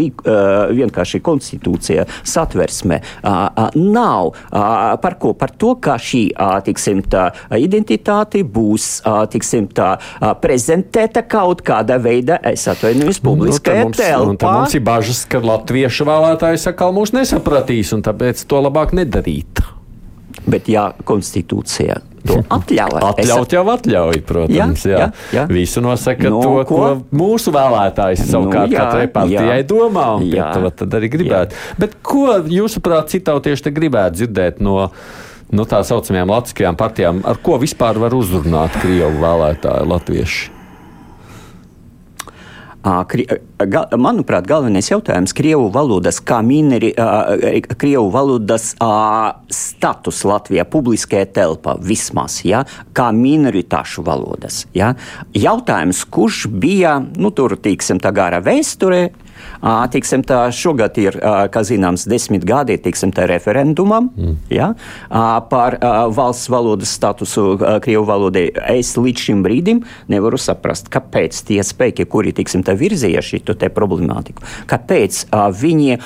vienkārši konstitūcijā satversme nav. Par ko? Par to, ka šī tiksim, tā, identitāte būs tiksim, tā, prezentēta kaut kādā veidā, es atvainojos, nu, publiskajā nu, telpā. Mums ir bažas, ka latviešu vēlētāji sakal mūs nesapratīs, un tāpēc to labāk nedarīt. Bet jā, konstitūcijā to atļauj. Atļaut jau atļauj, protams. Jā, jā. Jā, jā. Visu nosaka no, to, ko, ko mūsu vēlētājs savukārt nu, jā, katrai partijai jā. domā, un jā. to tad arī gribētu. Jā. Bet ko jūsuprāt citautieši te gribētu dzirdēt no? Nu, tā saucamajām latviskajām partijām, ar ko vispār var uzrunāt Krievu vēlētāju latviešu? Manuprāt, galvenais jautājums Krievu valodas, kā minēri, Krievu valodas status Latvijā, publiskajā telpā vismaz, ja, kā minoritāšu valodas. Ja. Jautājums, kurš bija, nu, tur, tīksim, tā gara vēsturē, Tiksim, tā, šogad ir, kā zināms, desmit gadi tiksim, referendumam mm. ja, par valsts valodas statusu Krievu valodai. Es līdz šim brīdim nevaru saprast, kāpēc tie spēki, kuri tiksim, virzīja šo problemātiku, kāpēc viņi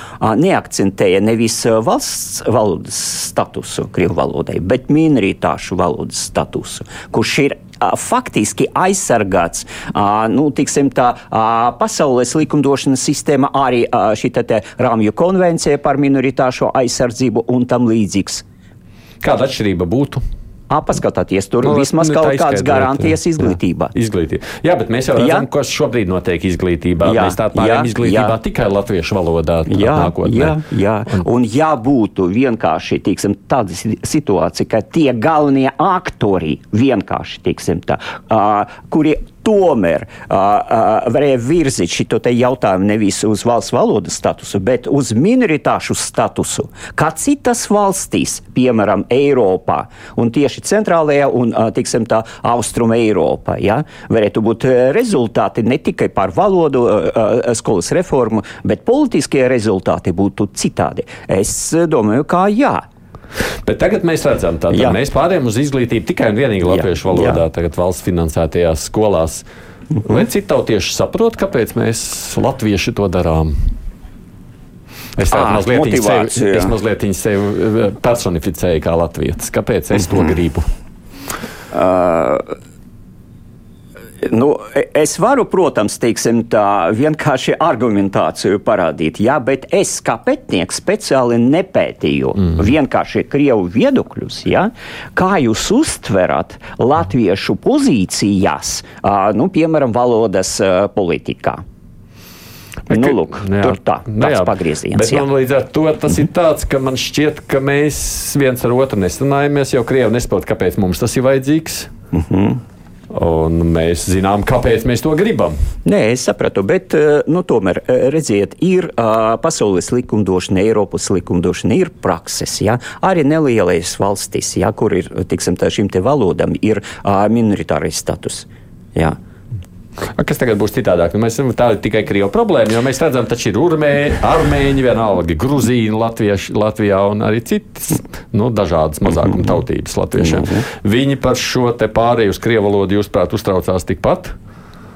neakcentēja nevis valsts valodas statusu Krievu valodai, bet minoritāšu valodas statusu, kurš ir faktiski aizsargāts nu, tiksim, tā, pasaules likumdošanas sistēma, arī šī Rāmju konvencija par minoritāšu aizsardzību un tam līdzīgs. Kāda atšķirība būtu? Paskatāties, tur nu, vismaz nu, kaut kādas garantijas izglītībā. Jā, izglītība. jā, bet mēs jau redzam, kas šobrīd notiek izglītībā. Jā, mēs tādā pārējām izglītībā jā. tikai latviešu valodā jā, nākotnē. Jā, jā. Un, un ja būtu vienkārši tiksim, tāda situācija, ka tie galvenie aktori vienkārši, tiksim, tā, uh, kuri tomēr uh, uh, varēja virzīt šo jautājumu nevis uz valsts valodas statusu, bet uz minoritāšu statusu, kā citas valstīs, piemēram, Eiropā un tieši centrālajā un, tiksim, tā, austruma Eiropā. Ja? Varētu būt rezultāti ne tikai par valodu, uh, skolas reformu, bet politiskie rezultāti būtu citādi. Es domāju, ka jā. Bet tagad mēs redzam, ka mēs pārējām uz izglītību tikai un vienīgi latviešu valodā, jā. tagad valsts finansētajās skolās. Mhm. Vai citautieši saprot, kāpēc mēs latvieši to darām? Es tādu mazliet, sevi, es mazliet sevi eh, personificēju kā latvietis. Kāpēc es to mhm. gribu? Uh, Nu, es varu, protams, teiksim, tā vienkārši argumentāciju parādīt, jā, bet es kā pētnieks speciāli nepētīju mm. vienkārši krievu viedokļus. Jā, kā jūs uztverat latviešu pozīcijas, nu, piemēram, valodas politikā? Bet, nu, lūk, jā, tur tā, nu tāds jā, pagrieziens. Bet man līdz ar to tas ir tāds, ka man šķiet, ka mēs viens ar otru nesanājamies, jo Krievi nesaprot, kāpēc mums tas ir vajadzīgs. Mm -hmm. Un mēs zinām, kāpēc mēs to gribam. Nē, es sapratu, bet eh, nu, tomēr eh, redziet, ir pasaules likumdošana, Eiropas likumdošana, ir prakses. Ja? Arī nelielais valstis, ja, kur ir tiksim, šim te valodam, ir minoritārais status. Ja? Kas tagad būs citādāk? Nu, mēs, tā ir tikai krievu problēma, jo mēs redzam, ka ir urmēji, armēņi, vienalga grūzīni Latvieši, Latvijā un arī citas nu, dažādas mazākuma tautības latviešiem. Viņi par šo pārēju uz krievu valodu, jūsuprāt, uztraucās tikpat?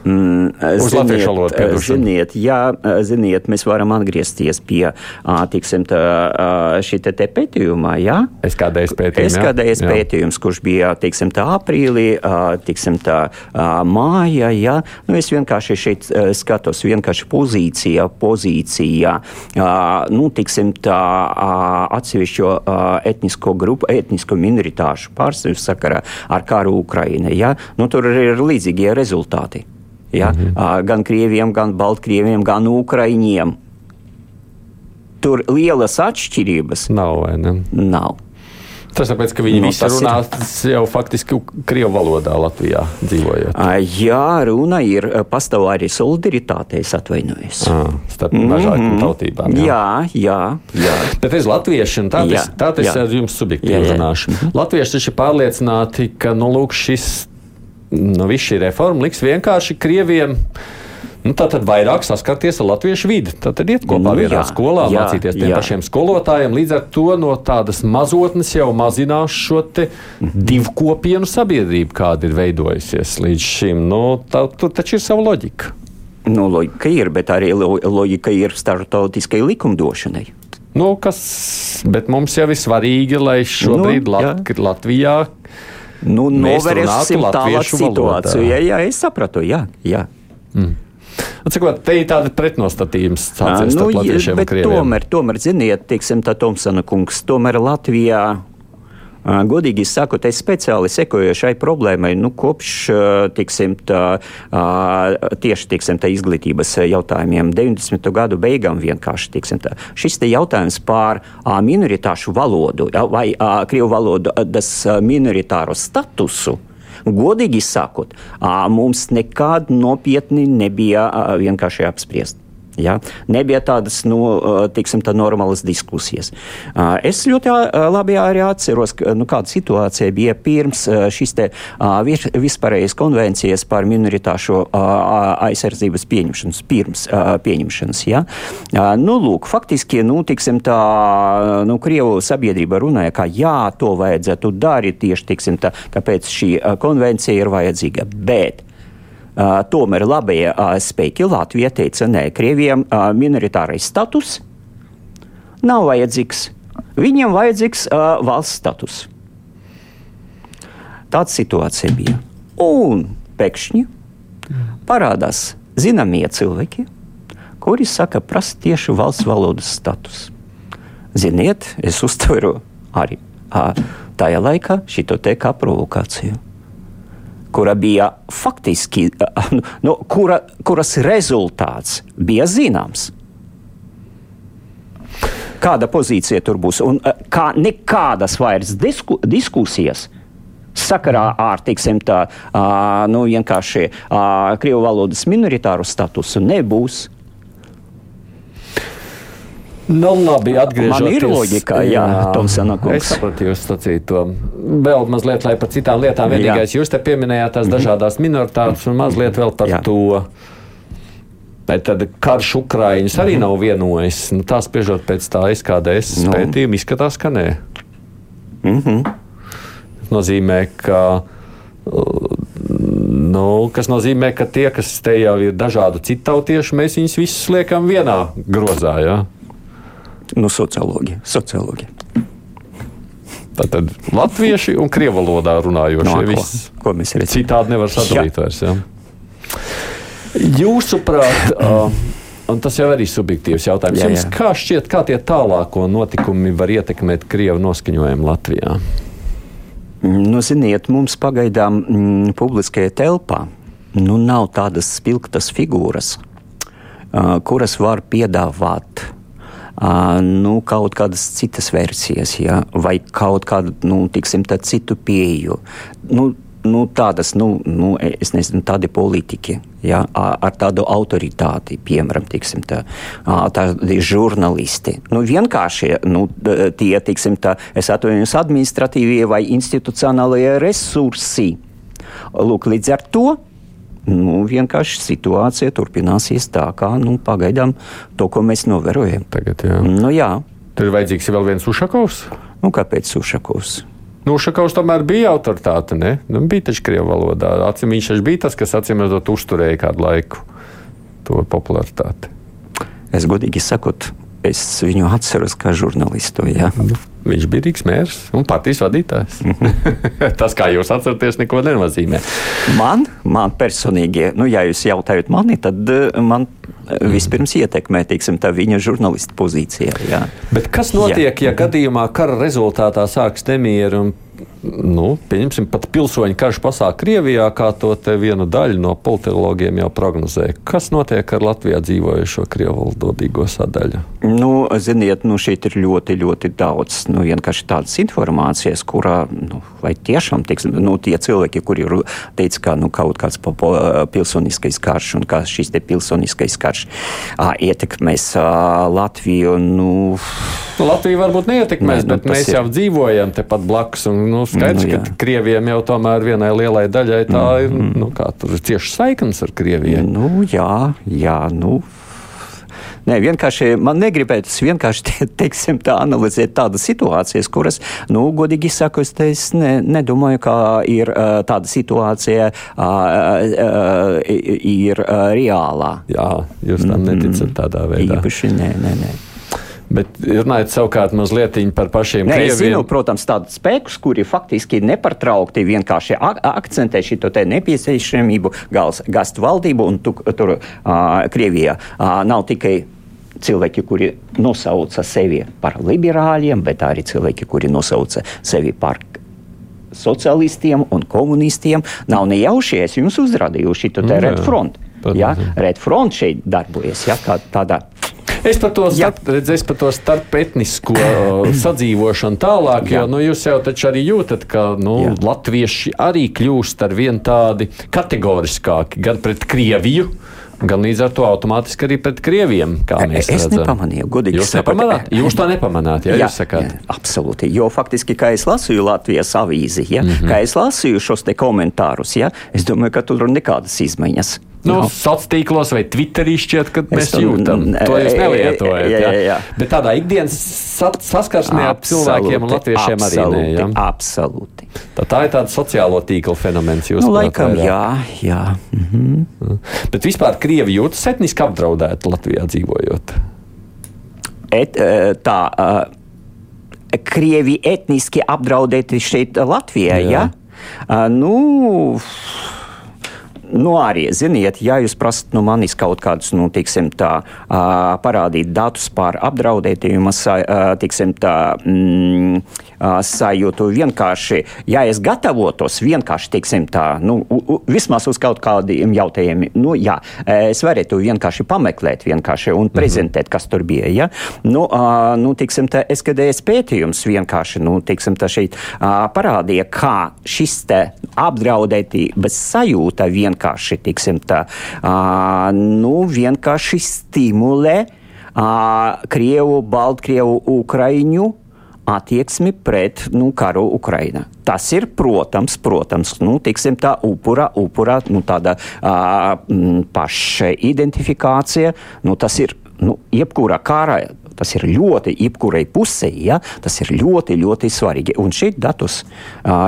Mm, Uz latviešu valodu piedošanu. Ziniet, jā, ziniet, mēs varam atgriezties pie tiksim, tā, šī te, te pētījumā. Jā? SKDS pētījums. SKDS jā. pētījums, kurš bija tiksim, tā, aprīlī, tiksim, tā, māja. Jā? Nu, es vienkārši šeit skatos, vienkārši pozīcija, pozīcija, nu, tiksim, tā, atsevišķo etnisko grupu, etnisko minoritāšu pārstāvju sakarā ar karu Ukraina. Jā? Nu, tur ir līdzīgie rezultāti. Ja? -hmm. Gan krieviem, gan baltkrieviem, gan ukraiņiem. Tur lielas atšķirības nav. nav. Tas tāpēc, ka viņi nu, visi runā ir... jau faktiski Krievu valodā Latvijā dzīvojot. Jā, runa ir, pastāv arī solidaritāte, es atvainojos. À, starp mm -hmm. dažādām tautībām. Jā, jā, jā. jā. Bet es latvieši, un tā tas, tā tas ar jums subjektīvi jā, jā. runāšu. -hmm. Latvieši taču ir pārliecināti, ka, nu, lūk, šis nu, viss šī reforma liks vienkārši Krieviem. Nu, tā tad vairāk saskarties ar latviešu vidi. Tad iet kopā nu, vienā jā, skolā, jā, mācīties tiem jā. pašiem skolotājiem. Līdz ar to no tādas mazotnes jau mazinās šo divu kopienu sabiedrību, kāda ir veidojusies līdz šim. Nu, tā, tur taču ir sava loģika. Nu, loģika ir, bet arī loģika ir starptautiskai likumdošanai. Nu, kas, bet mums jau ir svarīgi, lai šobrīd nu, Lat Latvijā nu, novērsim tālāk situāciju. Jā, jā, es sapratu, jā. jā. Mm. Cikot, te ir tāda pretnostatījums sācies nu. Tomēr, tomēr, ziniet, teiksim, tā Tomsona kungs, tomēr Latvijā Godīgi sakot, es speciāli sekoju šai problēmai nu, kopš tiksim, tā, tieši tiksim, tā izglītības jautājumiem, 90. gadu beigām vienkārši. Tiksim, tā. Šis te jautājums par minoritāšu valodu vai krievu valodas minoritāro statusu. Godīgi sakot, mums nekad nopietni nebija vienkārši apspriest. Ja? Nebija tādas nu, tiksim, tā normālas diskusijas. Es ļoti labi arī atceros, nu, kāda situācija bija pirms šīs vispārējas konvencijas par minoritāšu aizsardzības pieņemšanas, pirms pieņemšanas. Ja? Nu, lūk, faktiski, nu, tiksim, tā, nu, Krievu sabiedrība runāja, ka jā, to vajadzētu darīt tieši, tiksim, tā, kāpēc šī konvencija ir vajadzīga. Bet tomēr labie spēki Latvijā teica, nē, Krievijam minoritārais status nav vajadzīgs. Viņiem vajadzīgs valsts status. Tāda situācija bija. Un pēkšņi parādās zināmie cilvēki, kuri saka, prasa tieši valsts valodas status. Ziniet, es uztveru arī tajā laikā šo te kā provokāciju kura bija faktiski, nu, nu, kura, kuras rezultāts bija zināms. Kāda pozīcija tur būs? Un kā nekādas vairs disku, diskusijas sakarā ar, teiksim, tā, nu, vienkārši krievu valodas minoritāru statusu nebūs. Nu, labi, atgriežoties. Man ir loģika, jā, jā Tomsona kungs. Es sapratu jūs sacīto. Vēl mazliet, lai par citām lietām. Vienīgais, jā. jūs te pieminējāt tās mhm. dažādās minoritātes un mazliet vēl par jā. to. Bet tad karš Ukraiņas arī -hmm. nav vienojis. Nu, tā spriežot pēc tā SKDS nu. pētījuma, izskatās, ka nē. Mm -hmm. Nozīmē, ka. Nu, kas nozīmē, ka tie, kas te jau ir dažādu citu tautiešu, mēs viņus visus liekam vienā grozā. Ja? Nu, sociologi. sociologi. Tātad latvieši un krievu valodā runājošie. No, ko, ko mēs redzam? Citādi nevar sadalīt vairs. Ja? Jūsuprāt, uh, un tas jau arī ir subjektīvs jautājums, jā, jā. jums kā šķiet, kā tie tālāko notikumi var ietekmēt krievu noskaņojumu Latvijā? Nu, ziniet, mums pagaidām mm, publiskajā telpā nu, nav tādas spilgtas figūras, uh, kuras var piedāvāt nu, kaut kādas citas versijas, ja, vai kaut kādu nu, tiksim, citu pieeju. Nu, nu, tādas, nu, nu, es nezinu, tādi politiķi, ja, ar tādu autoritāti, piemēram, tiksim, tā, tādi žurnālisti. Nu, vienkārši nu, tie, tiksim, tā, es atvainojos, administratīvie vai institucionālie resursi. Lūk, līdz ar to nu, vienkārši situācija turpināsies tā, kā nu, pagaidām to, ko mēs novērojam. Tagad, jā. Nu, jā. Tur ir vajadzīgs vēl viens Ušakovs. Nu, kāpēc Ušakovs? Nu, Ušakovs tomēr bija autoritāte. Ne? Nu, bija taču krievu valodā. Acim, viņš bija tas, kas acīm redzot uzturēja kādu laiku to popularitāti. Es godīgi sakot, es viņu atceros kā žurnālistu. Jā. Nu, viņš bija Rīgas mērs un partijas vadītājs. Tas, kā jūs atceraties, neko nenozīmē. Man, man personīgi, nu, ja jūs jautājat mani, tad eh, man eh, vispirms ietekmē teiksim, viņa žurnālista pozīcija. Jā. Bet kas notiek, jā. ja gadījumā kara rezultātā sāks nemieru un nu, pieņemsim, pat pilsoņu karš pasāk Krievijā, kā to viena daļa no politologiem jau prognozē. Kas notiek ar Latvijā dzīvojušo krievu valodīgo sadaļu? Nu, ziniet, nu, šeit ir ļoti, ļoti daudz nu, vienkārši tādas informācijas, kurā nu, vai tiešām tiks, nu, tie cilvēki, kuri teica, ka nu, kaut kāds pilsoniskais karš un kā šis pilsoniskais karš ā, ietekmēs ā, Latviju. Nu, Nu, Latvija varbūt neietekmēs, ne, bet mēs ir... jau dzīvojam tepat blakus. Un, nu, skaidrs, nu, jā. ka Krievijam jau tomēr vienai lielai daļai tā mm, ir, mm. nu, kā tur ir cieši saiknes ar Krieviju. Nu, jā, jā, nu. Nē, vienkārši man negribētos vienkārši te, teiksim, tā analizēt tādas situācijas, kuras, nu, godīgi sakot, es ne, nedomāju, ka ir tāda situācija uh, uh, ir uh, reālā. Jā, jūs tam neticat tādā veidā. Īpaši nē, nē, nē. Bet runājot savukārt mazliet par pašiem Nē, krieviem. Zinu, protams, tādus spēkus, kuri faktiski nepartraukti vienkārši akcentē šo nepieciešamību gastu valdību un tu, tur uh, Krievijā uh, nav tikai cilvēki, kuri nosauca sevi par liberāļiem, bet arī cilvēki, kuri nosauca sevi par sociālistiem un komunistiem. Nav nejauši, es jums uzrādīju šo mm, Red Front. Ja? Red Front šeit darbojas ja? tādā Es par to, starp, redz, es par to starpetnisko sadzīvošanu tālāk, jo nu, jūs jau taču arī jūtat, ka nu, Jā. latvieši arī kļūst ar vien tādi kategoriskāki gan pret Krieviju. Gan līdz ar to automātiski arī pret krieviem. Es redzam. nepamanīju, godīgi jūs nepamanāt. Jūs to nepamanāt, ja jā, jūs sakāt. Jā, absolūti. Jo faktiski, kā es lasīju Latvijas avīzi, ja, mm -hmm. kā es lasīju šos te komentārus, ja, es domāju, ka tur ir nekādas izmaiņas. Nu, no. Sociālos tīklos vai Twitterī šķiet, ka mēs to jūtam. To jūs nelietojat. Jā, jā, jā. Bet tādā ikdienas saskarsmē ar cilvēkiem un latviešiem absolūti, arī ne. Absolūti. Tā, tā ir tāda sociālo tīklu fenomens. Nu, laikam, jā, jā. Mhm. Bet vispār Krievi jūtas etniski apdraudēti Latvijā dzīvojot. Et, e, tā, Krievi etniski apdraudēti šeit Latvijā, jā? Ja? Uh, nu, nu, arī, ziniet, ja jūs prasat no manis kaut kādus, nu, tiksim, tā, parādīt datus par apdraudētījumu, tiksim, tā, mm, sajūtu vienkārši, ja es gatavotos vienkārši, tiksim, tā, nu, vismaz uz kaut kādiem jautājumiem, nu, jā, es varētu vienkārši pameklēt vienkārši un mhm. prezentēt, kas tur bija, ja? Nu, nu, tiksim, tā, SKDS pētījums vienkārši, nu, tiksim, tā šeit parādīja, kā šis te apdraudētības sajūta vienkārši, tiksim, tā, uh, nu, vienkārši stimulē uh, Krievu, Baltkrievu, Ukraiņu attieksmi pret nu, karu Ukrainā. Tas ir, protams, protams nu, tiksim, tā upura, upura nu, tāda uh, paša identifikācija. Nu, tas ir nu, jebkurā kārā Tas ir ļoti jebkurai pusē, ja, tas ir ļoti, ļoti svarīgi. Un šeit datus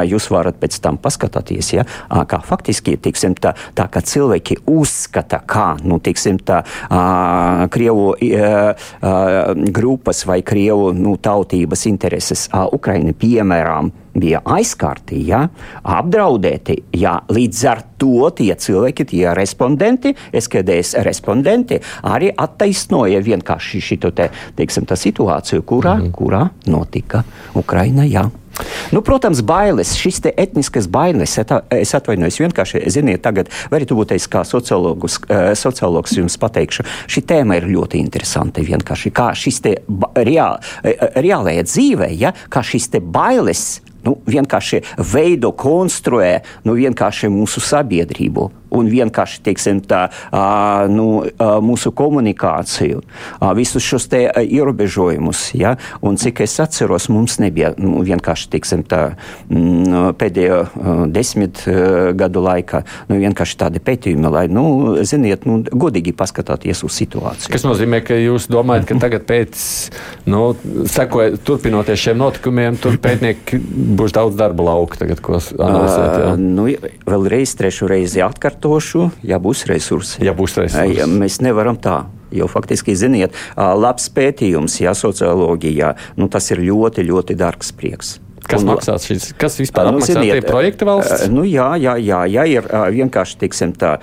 jūs varat pēc tam paskatīties, ja, kā faktiski tiksim, tā, tā, ka cilvēki uzskata, kā nu, tiksim, tā, Krievu grupas vai Krievu nu, tautības intereses. Ukraina, piemēram, bija aizskarti, ja, apdraudēti. Ja, līdz ar to tie cilvēki, tie respondenti, SKDS respondenti, arī attaisnoja vienkārši šo te, teiksim, situāciju, kurā, mm -hmm. kurā notika Ukraina. Ja. Nu, protams, bailes, šis etniskas bailes, es atvainojos, vienkārši, ziniet, tagad, vai arī būt es kā sociologs, uh, sociologs jums pateikšu, šī tēma ir ļoti interesanta. Vienkārši kā šis te reāl, reālajā dzīvē, ja, kā šis te bailes nu, vienkārši veido, konstruē nu, vienkārši mūsu sabiedrību un vienkārši teiksim, tā, nu, mūsu komunikāciju, visus šos ierobežojumus. Ja? Un cik es atceros, mums nebija nu, vienkārši teiksim, tā, mm, pēdējo desmit gadu laikā nu, tādi pētījumi, lai, nu, ziniet, nu, godīgi paskatāties uz situāciju. Kas nozīmē, ka jūs domājat, ka tagad pēc, nu, sekojot, turpinoties šiem notikumiem, tur pētnieki būs daudz darba lauka tagad, ko analizēt? Jā? Uh, nu, vēlreiz, trešu reizi atkārt atkārtošu, ja būs resursi. Ja būs resursi. Ja mēs nevaram tā. Jo faktiski, ziniet, labs pētījums, ja socioloģijā, nu, tas ir ļoti, ļoti dārgs prieks. Kas un, maksās šis? Kas vispār nu, maksā tie projekti valsts? Nu, jā, jā, jā, jā, ir vienkārši, tiksim tā,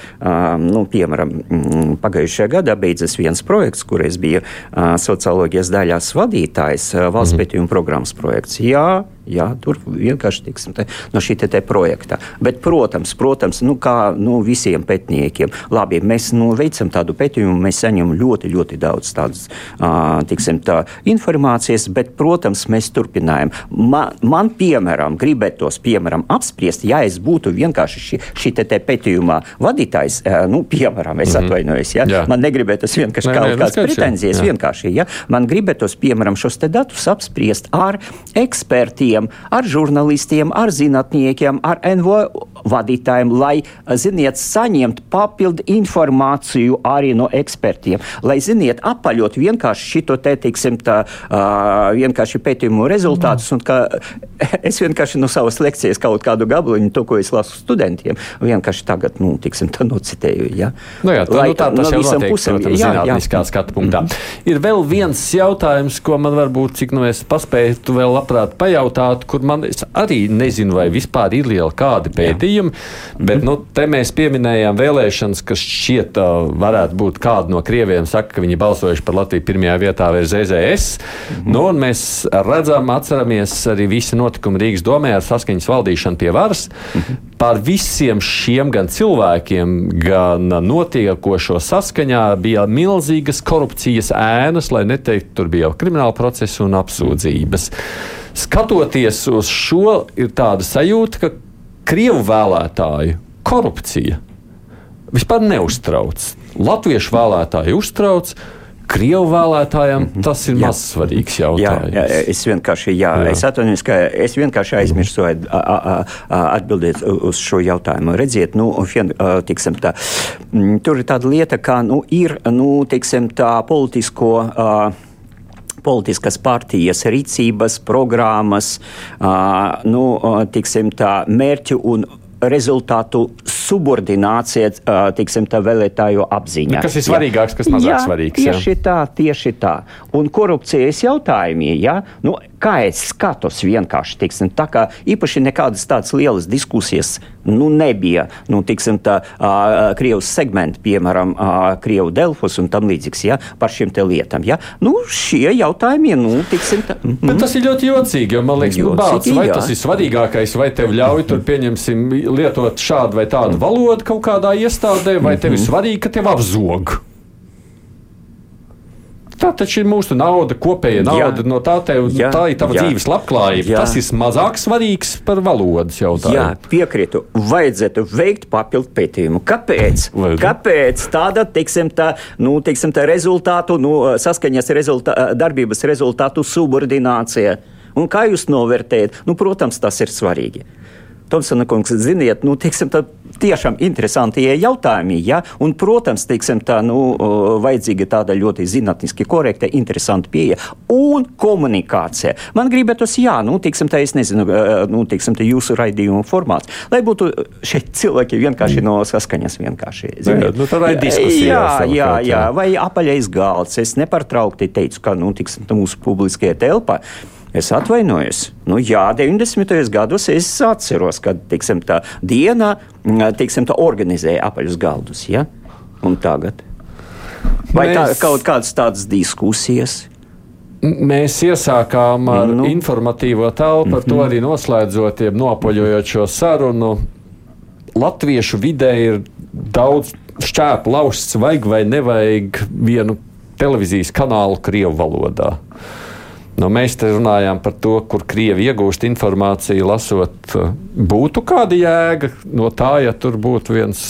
nu, piemēram, mm, pagājušajā gadā beidzas viens projekts, kur es biju socioloģijas daļās vadītājs, valsts mm. pētījuma programmas projekts. Jā, Jā, tur vienkārši tiksim, te, no šī te, te projekta. Bet, protams, protams nu, kā nu, visiem pētniekiem, labi, mēs nu, veicam tādu pētījumu, mēs saņemam ļoti, ļoti daudz tādas tā, informācijas, bet, protams, mēs turpinājam. Man, man piemēram, gribētos piemēram, apspriest, ja es būtu vienkārši šī, šī te, te pētījuma vadītājs, nu, piemēram, es mm -hmm. atvainojos, ja? Jā. man negribētos vienkārši nē, kaut nē, kādas pretenzijas, vienkārši, ja? man gribētos, piemēram, šos te datus apspriest ar ekspertiem ekspertiem, ar žurnālistiem, ar zinātniekiem, ar NVO vadītājiem, lai, ziniet, saņemt papildu informāciju arī no ekspertiem, lai, ziniet, apaļot vienkārši šito te, teiksim, tā, uh, vienkārši pētījumu rezultātus, un ka es vienkārši no savas lekcijas kaut kādu gabaliņu, to, ko es lasu studentiem, vienkārši tagad, nu, tiksim, tā nocitēju, ja. Nu jā, tā, lai, nu, tā tas no jau notiek, pusēm, protams, jā, zinātniskā jā. skatu punktā. Mm. Ir vēl viens jautājums, ko man varbūt, cik nu es paspēju, tu vēl labprāt pajautāt, tādu, kur man arī nezinu, vai vispār ir liela kādi pētījumi. Jā. Bet nu, te mēs pieminējām vēlēšanas, kas šķiet uh, varētu būt kāda no krieviem, saka, ka viņi balsojuši par Latviju pirmajā vietā vai ZZS. Mhm. Nu, mēs redzam, atceramies arī visi notikumi Rīgas domē ar saskaņas valdīšanu pie varas. Mhm. Par visiem šiem gan cilvēkiem, gan notiekošo saskaņā bija milzīgas korupcijas ēnas, lai neteiktu, tur bija jau krimināla procesa un apsūdzības skatoties uz šo, ir tāda sajūta, ka Krievu vēlētāju korupcija vispār neuztrauc. Latviešu vēlētāji uztrauc. Krievu vēlētājiem mm -hmm. tas ir maz svarīgs jautājums. Jā, jā, es vienkārši, jā, jā. Es atvainojos, ka es vienkārši aizmirsu atbildēt uz šo jautājumu. Redziet, nu, vien, tiksim, tā, tur ir tāda lieta, ka nu, ir nu, tiksim, tā politisko. Uh, politiskas partijas rīcības, programmas, nu, tiksim, tā, mērķu un rezultātu subordinācija, tiksim, tā vēlētāju apziņa. Nu, kas ir svarīgāks, kas mazāk jā, svarīgs? Tieši jā. tā, tieši tā. Un korupcijas jautājumi, jā, nu, kā es skatos vienkārši, tiksim, tā kā īpaši nekādas tādas lielas diskusijas nu, nebija. Nu, tiksim, tā, uh, Krievijas segmenti, piemēram, uh, Krievu Delfos un tam līdzīgs, ja, par šiem te lietām. Ja. Nu, šie jautājumi, nu, tiksim, tā. Mm. Bet tas ir ļoti jocīgi, jo man liekas, nu, bāc, vai jā. tas ir svarīgākais, vai tev ļauj tur pieņemsim lietot šādu vai tādu valodu kaut kādā iestādē, vai tev ir mhm. svarīgi, ka tev apzog. Tā taču ir mūsu nauda, kopēja nauda. Jā, no tā, tev, jā, tā ir tava jā, dzīves labklājība. Jā. Tas ir mazāk svarīgs par valodas jautājumu. Jā, piekrītu. Vajadzētu veikt papildu pētījumu. Kāpēc? Kāpēc tāda, teiksim, tā, nu, teiksim, tā rezultātu, nu, saskaņas rezultā, darbības rezultātu subordinācija? Un kā jūs novērtējat? Nu, protams, tas ir svarīgi. Tomsona kungs, ziniet, nu, teiksim, tā tiešām interesanti jautājumi, ja? un, protams, teiksim, tā, nu, vajadzīga tāda ļoti zinātniski korekta, interesanta pieeja un komunikācija. Man gribētos, jā, nu, teiksim, tā, es nezinu, nu, teiksim, tā jūsu raidījuma formāts, lai būtu šeit cilvēki vienkārši no saskaņas vienkārši. Ziniet, jā, nu, tā ir diskusija. Jā, jā, jā, vai apaļais galds. Es nepārtraukti teicu, ka, nu, teiksim, tā mūsu publiskajā telpā Es atvainojos. Nu, jā, 90. gados es atceros, kad tiksim, tā diena tiksim, tā organizēja apaļus galdus. Ja? Un tagad? Vai Mēs... tā, kaut kādas tādas diskusijas? Mēs iesākām ar nu. informatīvo telpu, par mm -hmm. to mhm. arī noslēdzot, jeb nopoļojot šo sarunu. Latviešu vidē ir daudz šķēpu lausts, vajag vai nevajag vienu televīzijas kanālu Krievu valodā. Nu, mēs te runājām par to, kur krievi iegūst informāciju, lasot. Būtu kāda jēga no tā, ja tur būtu viens.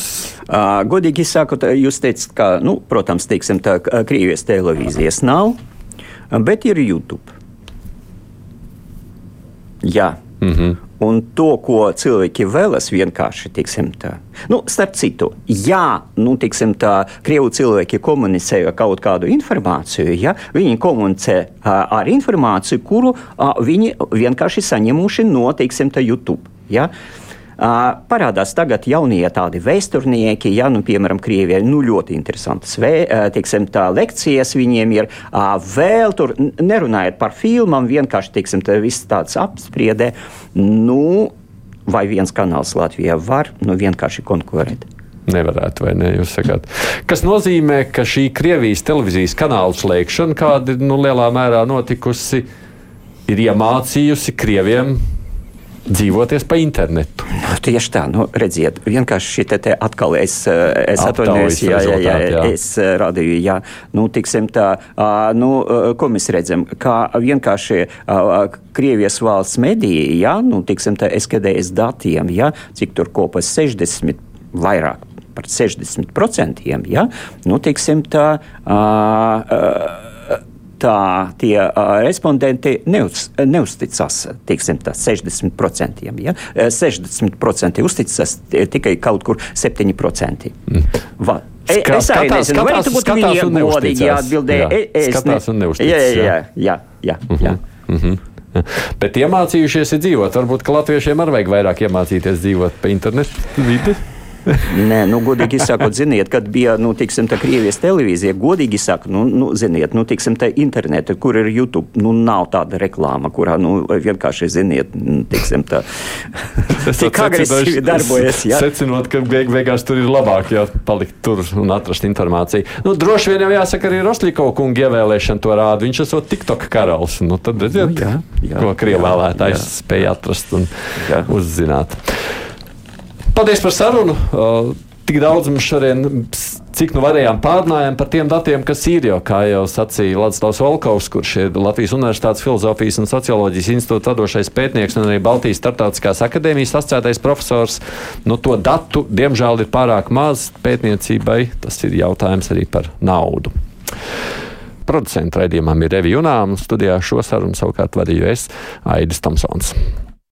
Godīgi sakot, jūs teicat, ka, nu, protams, teiksim, tā, Krievijas televīzijas nav, bet ir YouTube. Jā. Mm -hmm. Un to, ko cilvēki vēlas, vienkārši tiksim, tā. Nu, starp citu, ja nu, tiksim, tā, krievu cilvēki komunicē kaut kādu informāciju, ja, viņi komunicē uh, ar informāciju, kuru uh, viņi vienkārši saņemuši no tiksim, YouTube. Ja. Parādās tagad jaunie tādi vēsturnieki, ja, nu, piemēram, Krievijai nu, ļoti interesantas vē, teiksim, tā, lekcijas viņiem ir. Vēl tur nerunājot par filmām, vienkārši teiksim, tā, viss tāds apspriedē. Nu, vai viens kanāls Latvijā var nu, vienkārši konkurēt? Nevarētu, vai ne? Jūs sakāt, kas nozīmē, ka šī Krievijas televīzijas kanāla slēgšana, kāda nu, lielā mērā notikusi, ir iemācījusi Krieviem dzīvoties pa internetu. Tieši tā, nu, redziet, vienkārši šī te, te atkal es, eh, es atvainojos, jā, jā, jā, jā, es eh, radīju, jā, nu, tiksim tā, nu, eh, ko mēs redzam, kā vienkārši Krievijas valsts mediji, jā, nu, tiksim tā, SKDS datiem, jā, cik tur kopas 60 vairāk par 60%, jā, nu, tiksim tā, uh, uh, tā tie uh, respondenti neuz, neuzticas teiksim, 60%. Ja? 60% uzticas tikai kaut kur 7%. Mm. Va. E, Ska, es arī skatās, nezinu, vai tu būtu viņiem godīgi atbildēji. E, es skatās un neuzticas. Jā, jā, jā. jā, jā, jā. Mm -hmm. Bet iemācījušies dzīvot. Varbūt, ka latviešiem arī vajag vairāk iemācīties dzīvot pa internetu vidi. Nē, nu, godīgi sakot, ziniet, kad bija, nu, tiksim, tā Krievijas televīzija, godīgi sakot, nu, nu, ziniet, nu, tiksim, tā interneta, kur ir YouTube, nu, nav tāda reklāma, kurā, nu, vienkārši, ziniet, nu, tiksim, tā, tik agresīvi darbojas, jā. Secinot, ka beig beigās tur ir labāk, ja palikt tur un atrast informāciju. Nu, droši vien jau jāsaka arī Rosliko kunga ievēlēšana to rāda. Viņš esot TikTok karalis. Nu, tad redziet, nu, jā, jā, ko Krievēlētājs spēja atrast un jā. uzzināt. Paldies par sarunu! Uh, tik daudz mums šodien, cik nu varējām, pārnājām par tiem datiem, kas ir jau, kā jau sacīja Latvijas Volkovs, kurš ir Latvijas Universitātes Filozofijas un Socioloģijas institūta vadošais pētnieks un arī Baltijas Startautiskās akadēmijas asociētais profesors. Nu, to datu, diemžēl, ir pārāk maz pētniecībai. Tas ir jautājums arī par naudu. Producentu raidījumam ir Revija Junām, studijā šo sarunu savukārt vadīju es, Aidis Tomsons.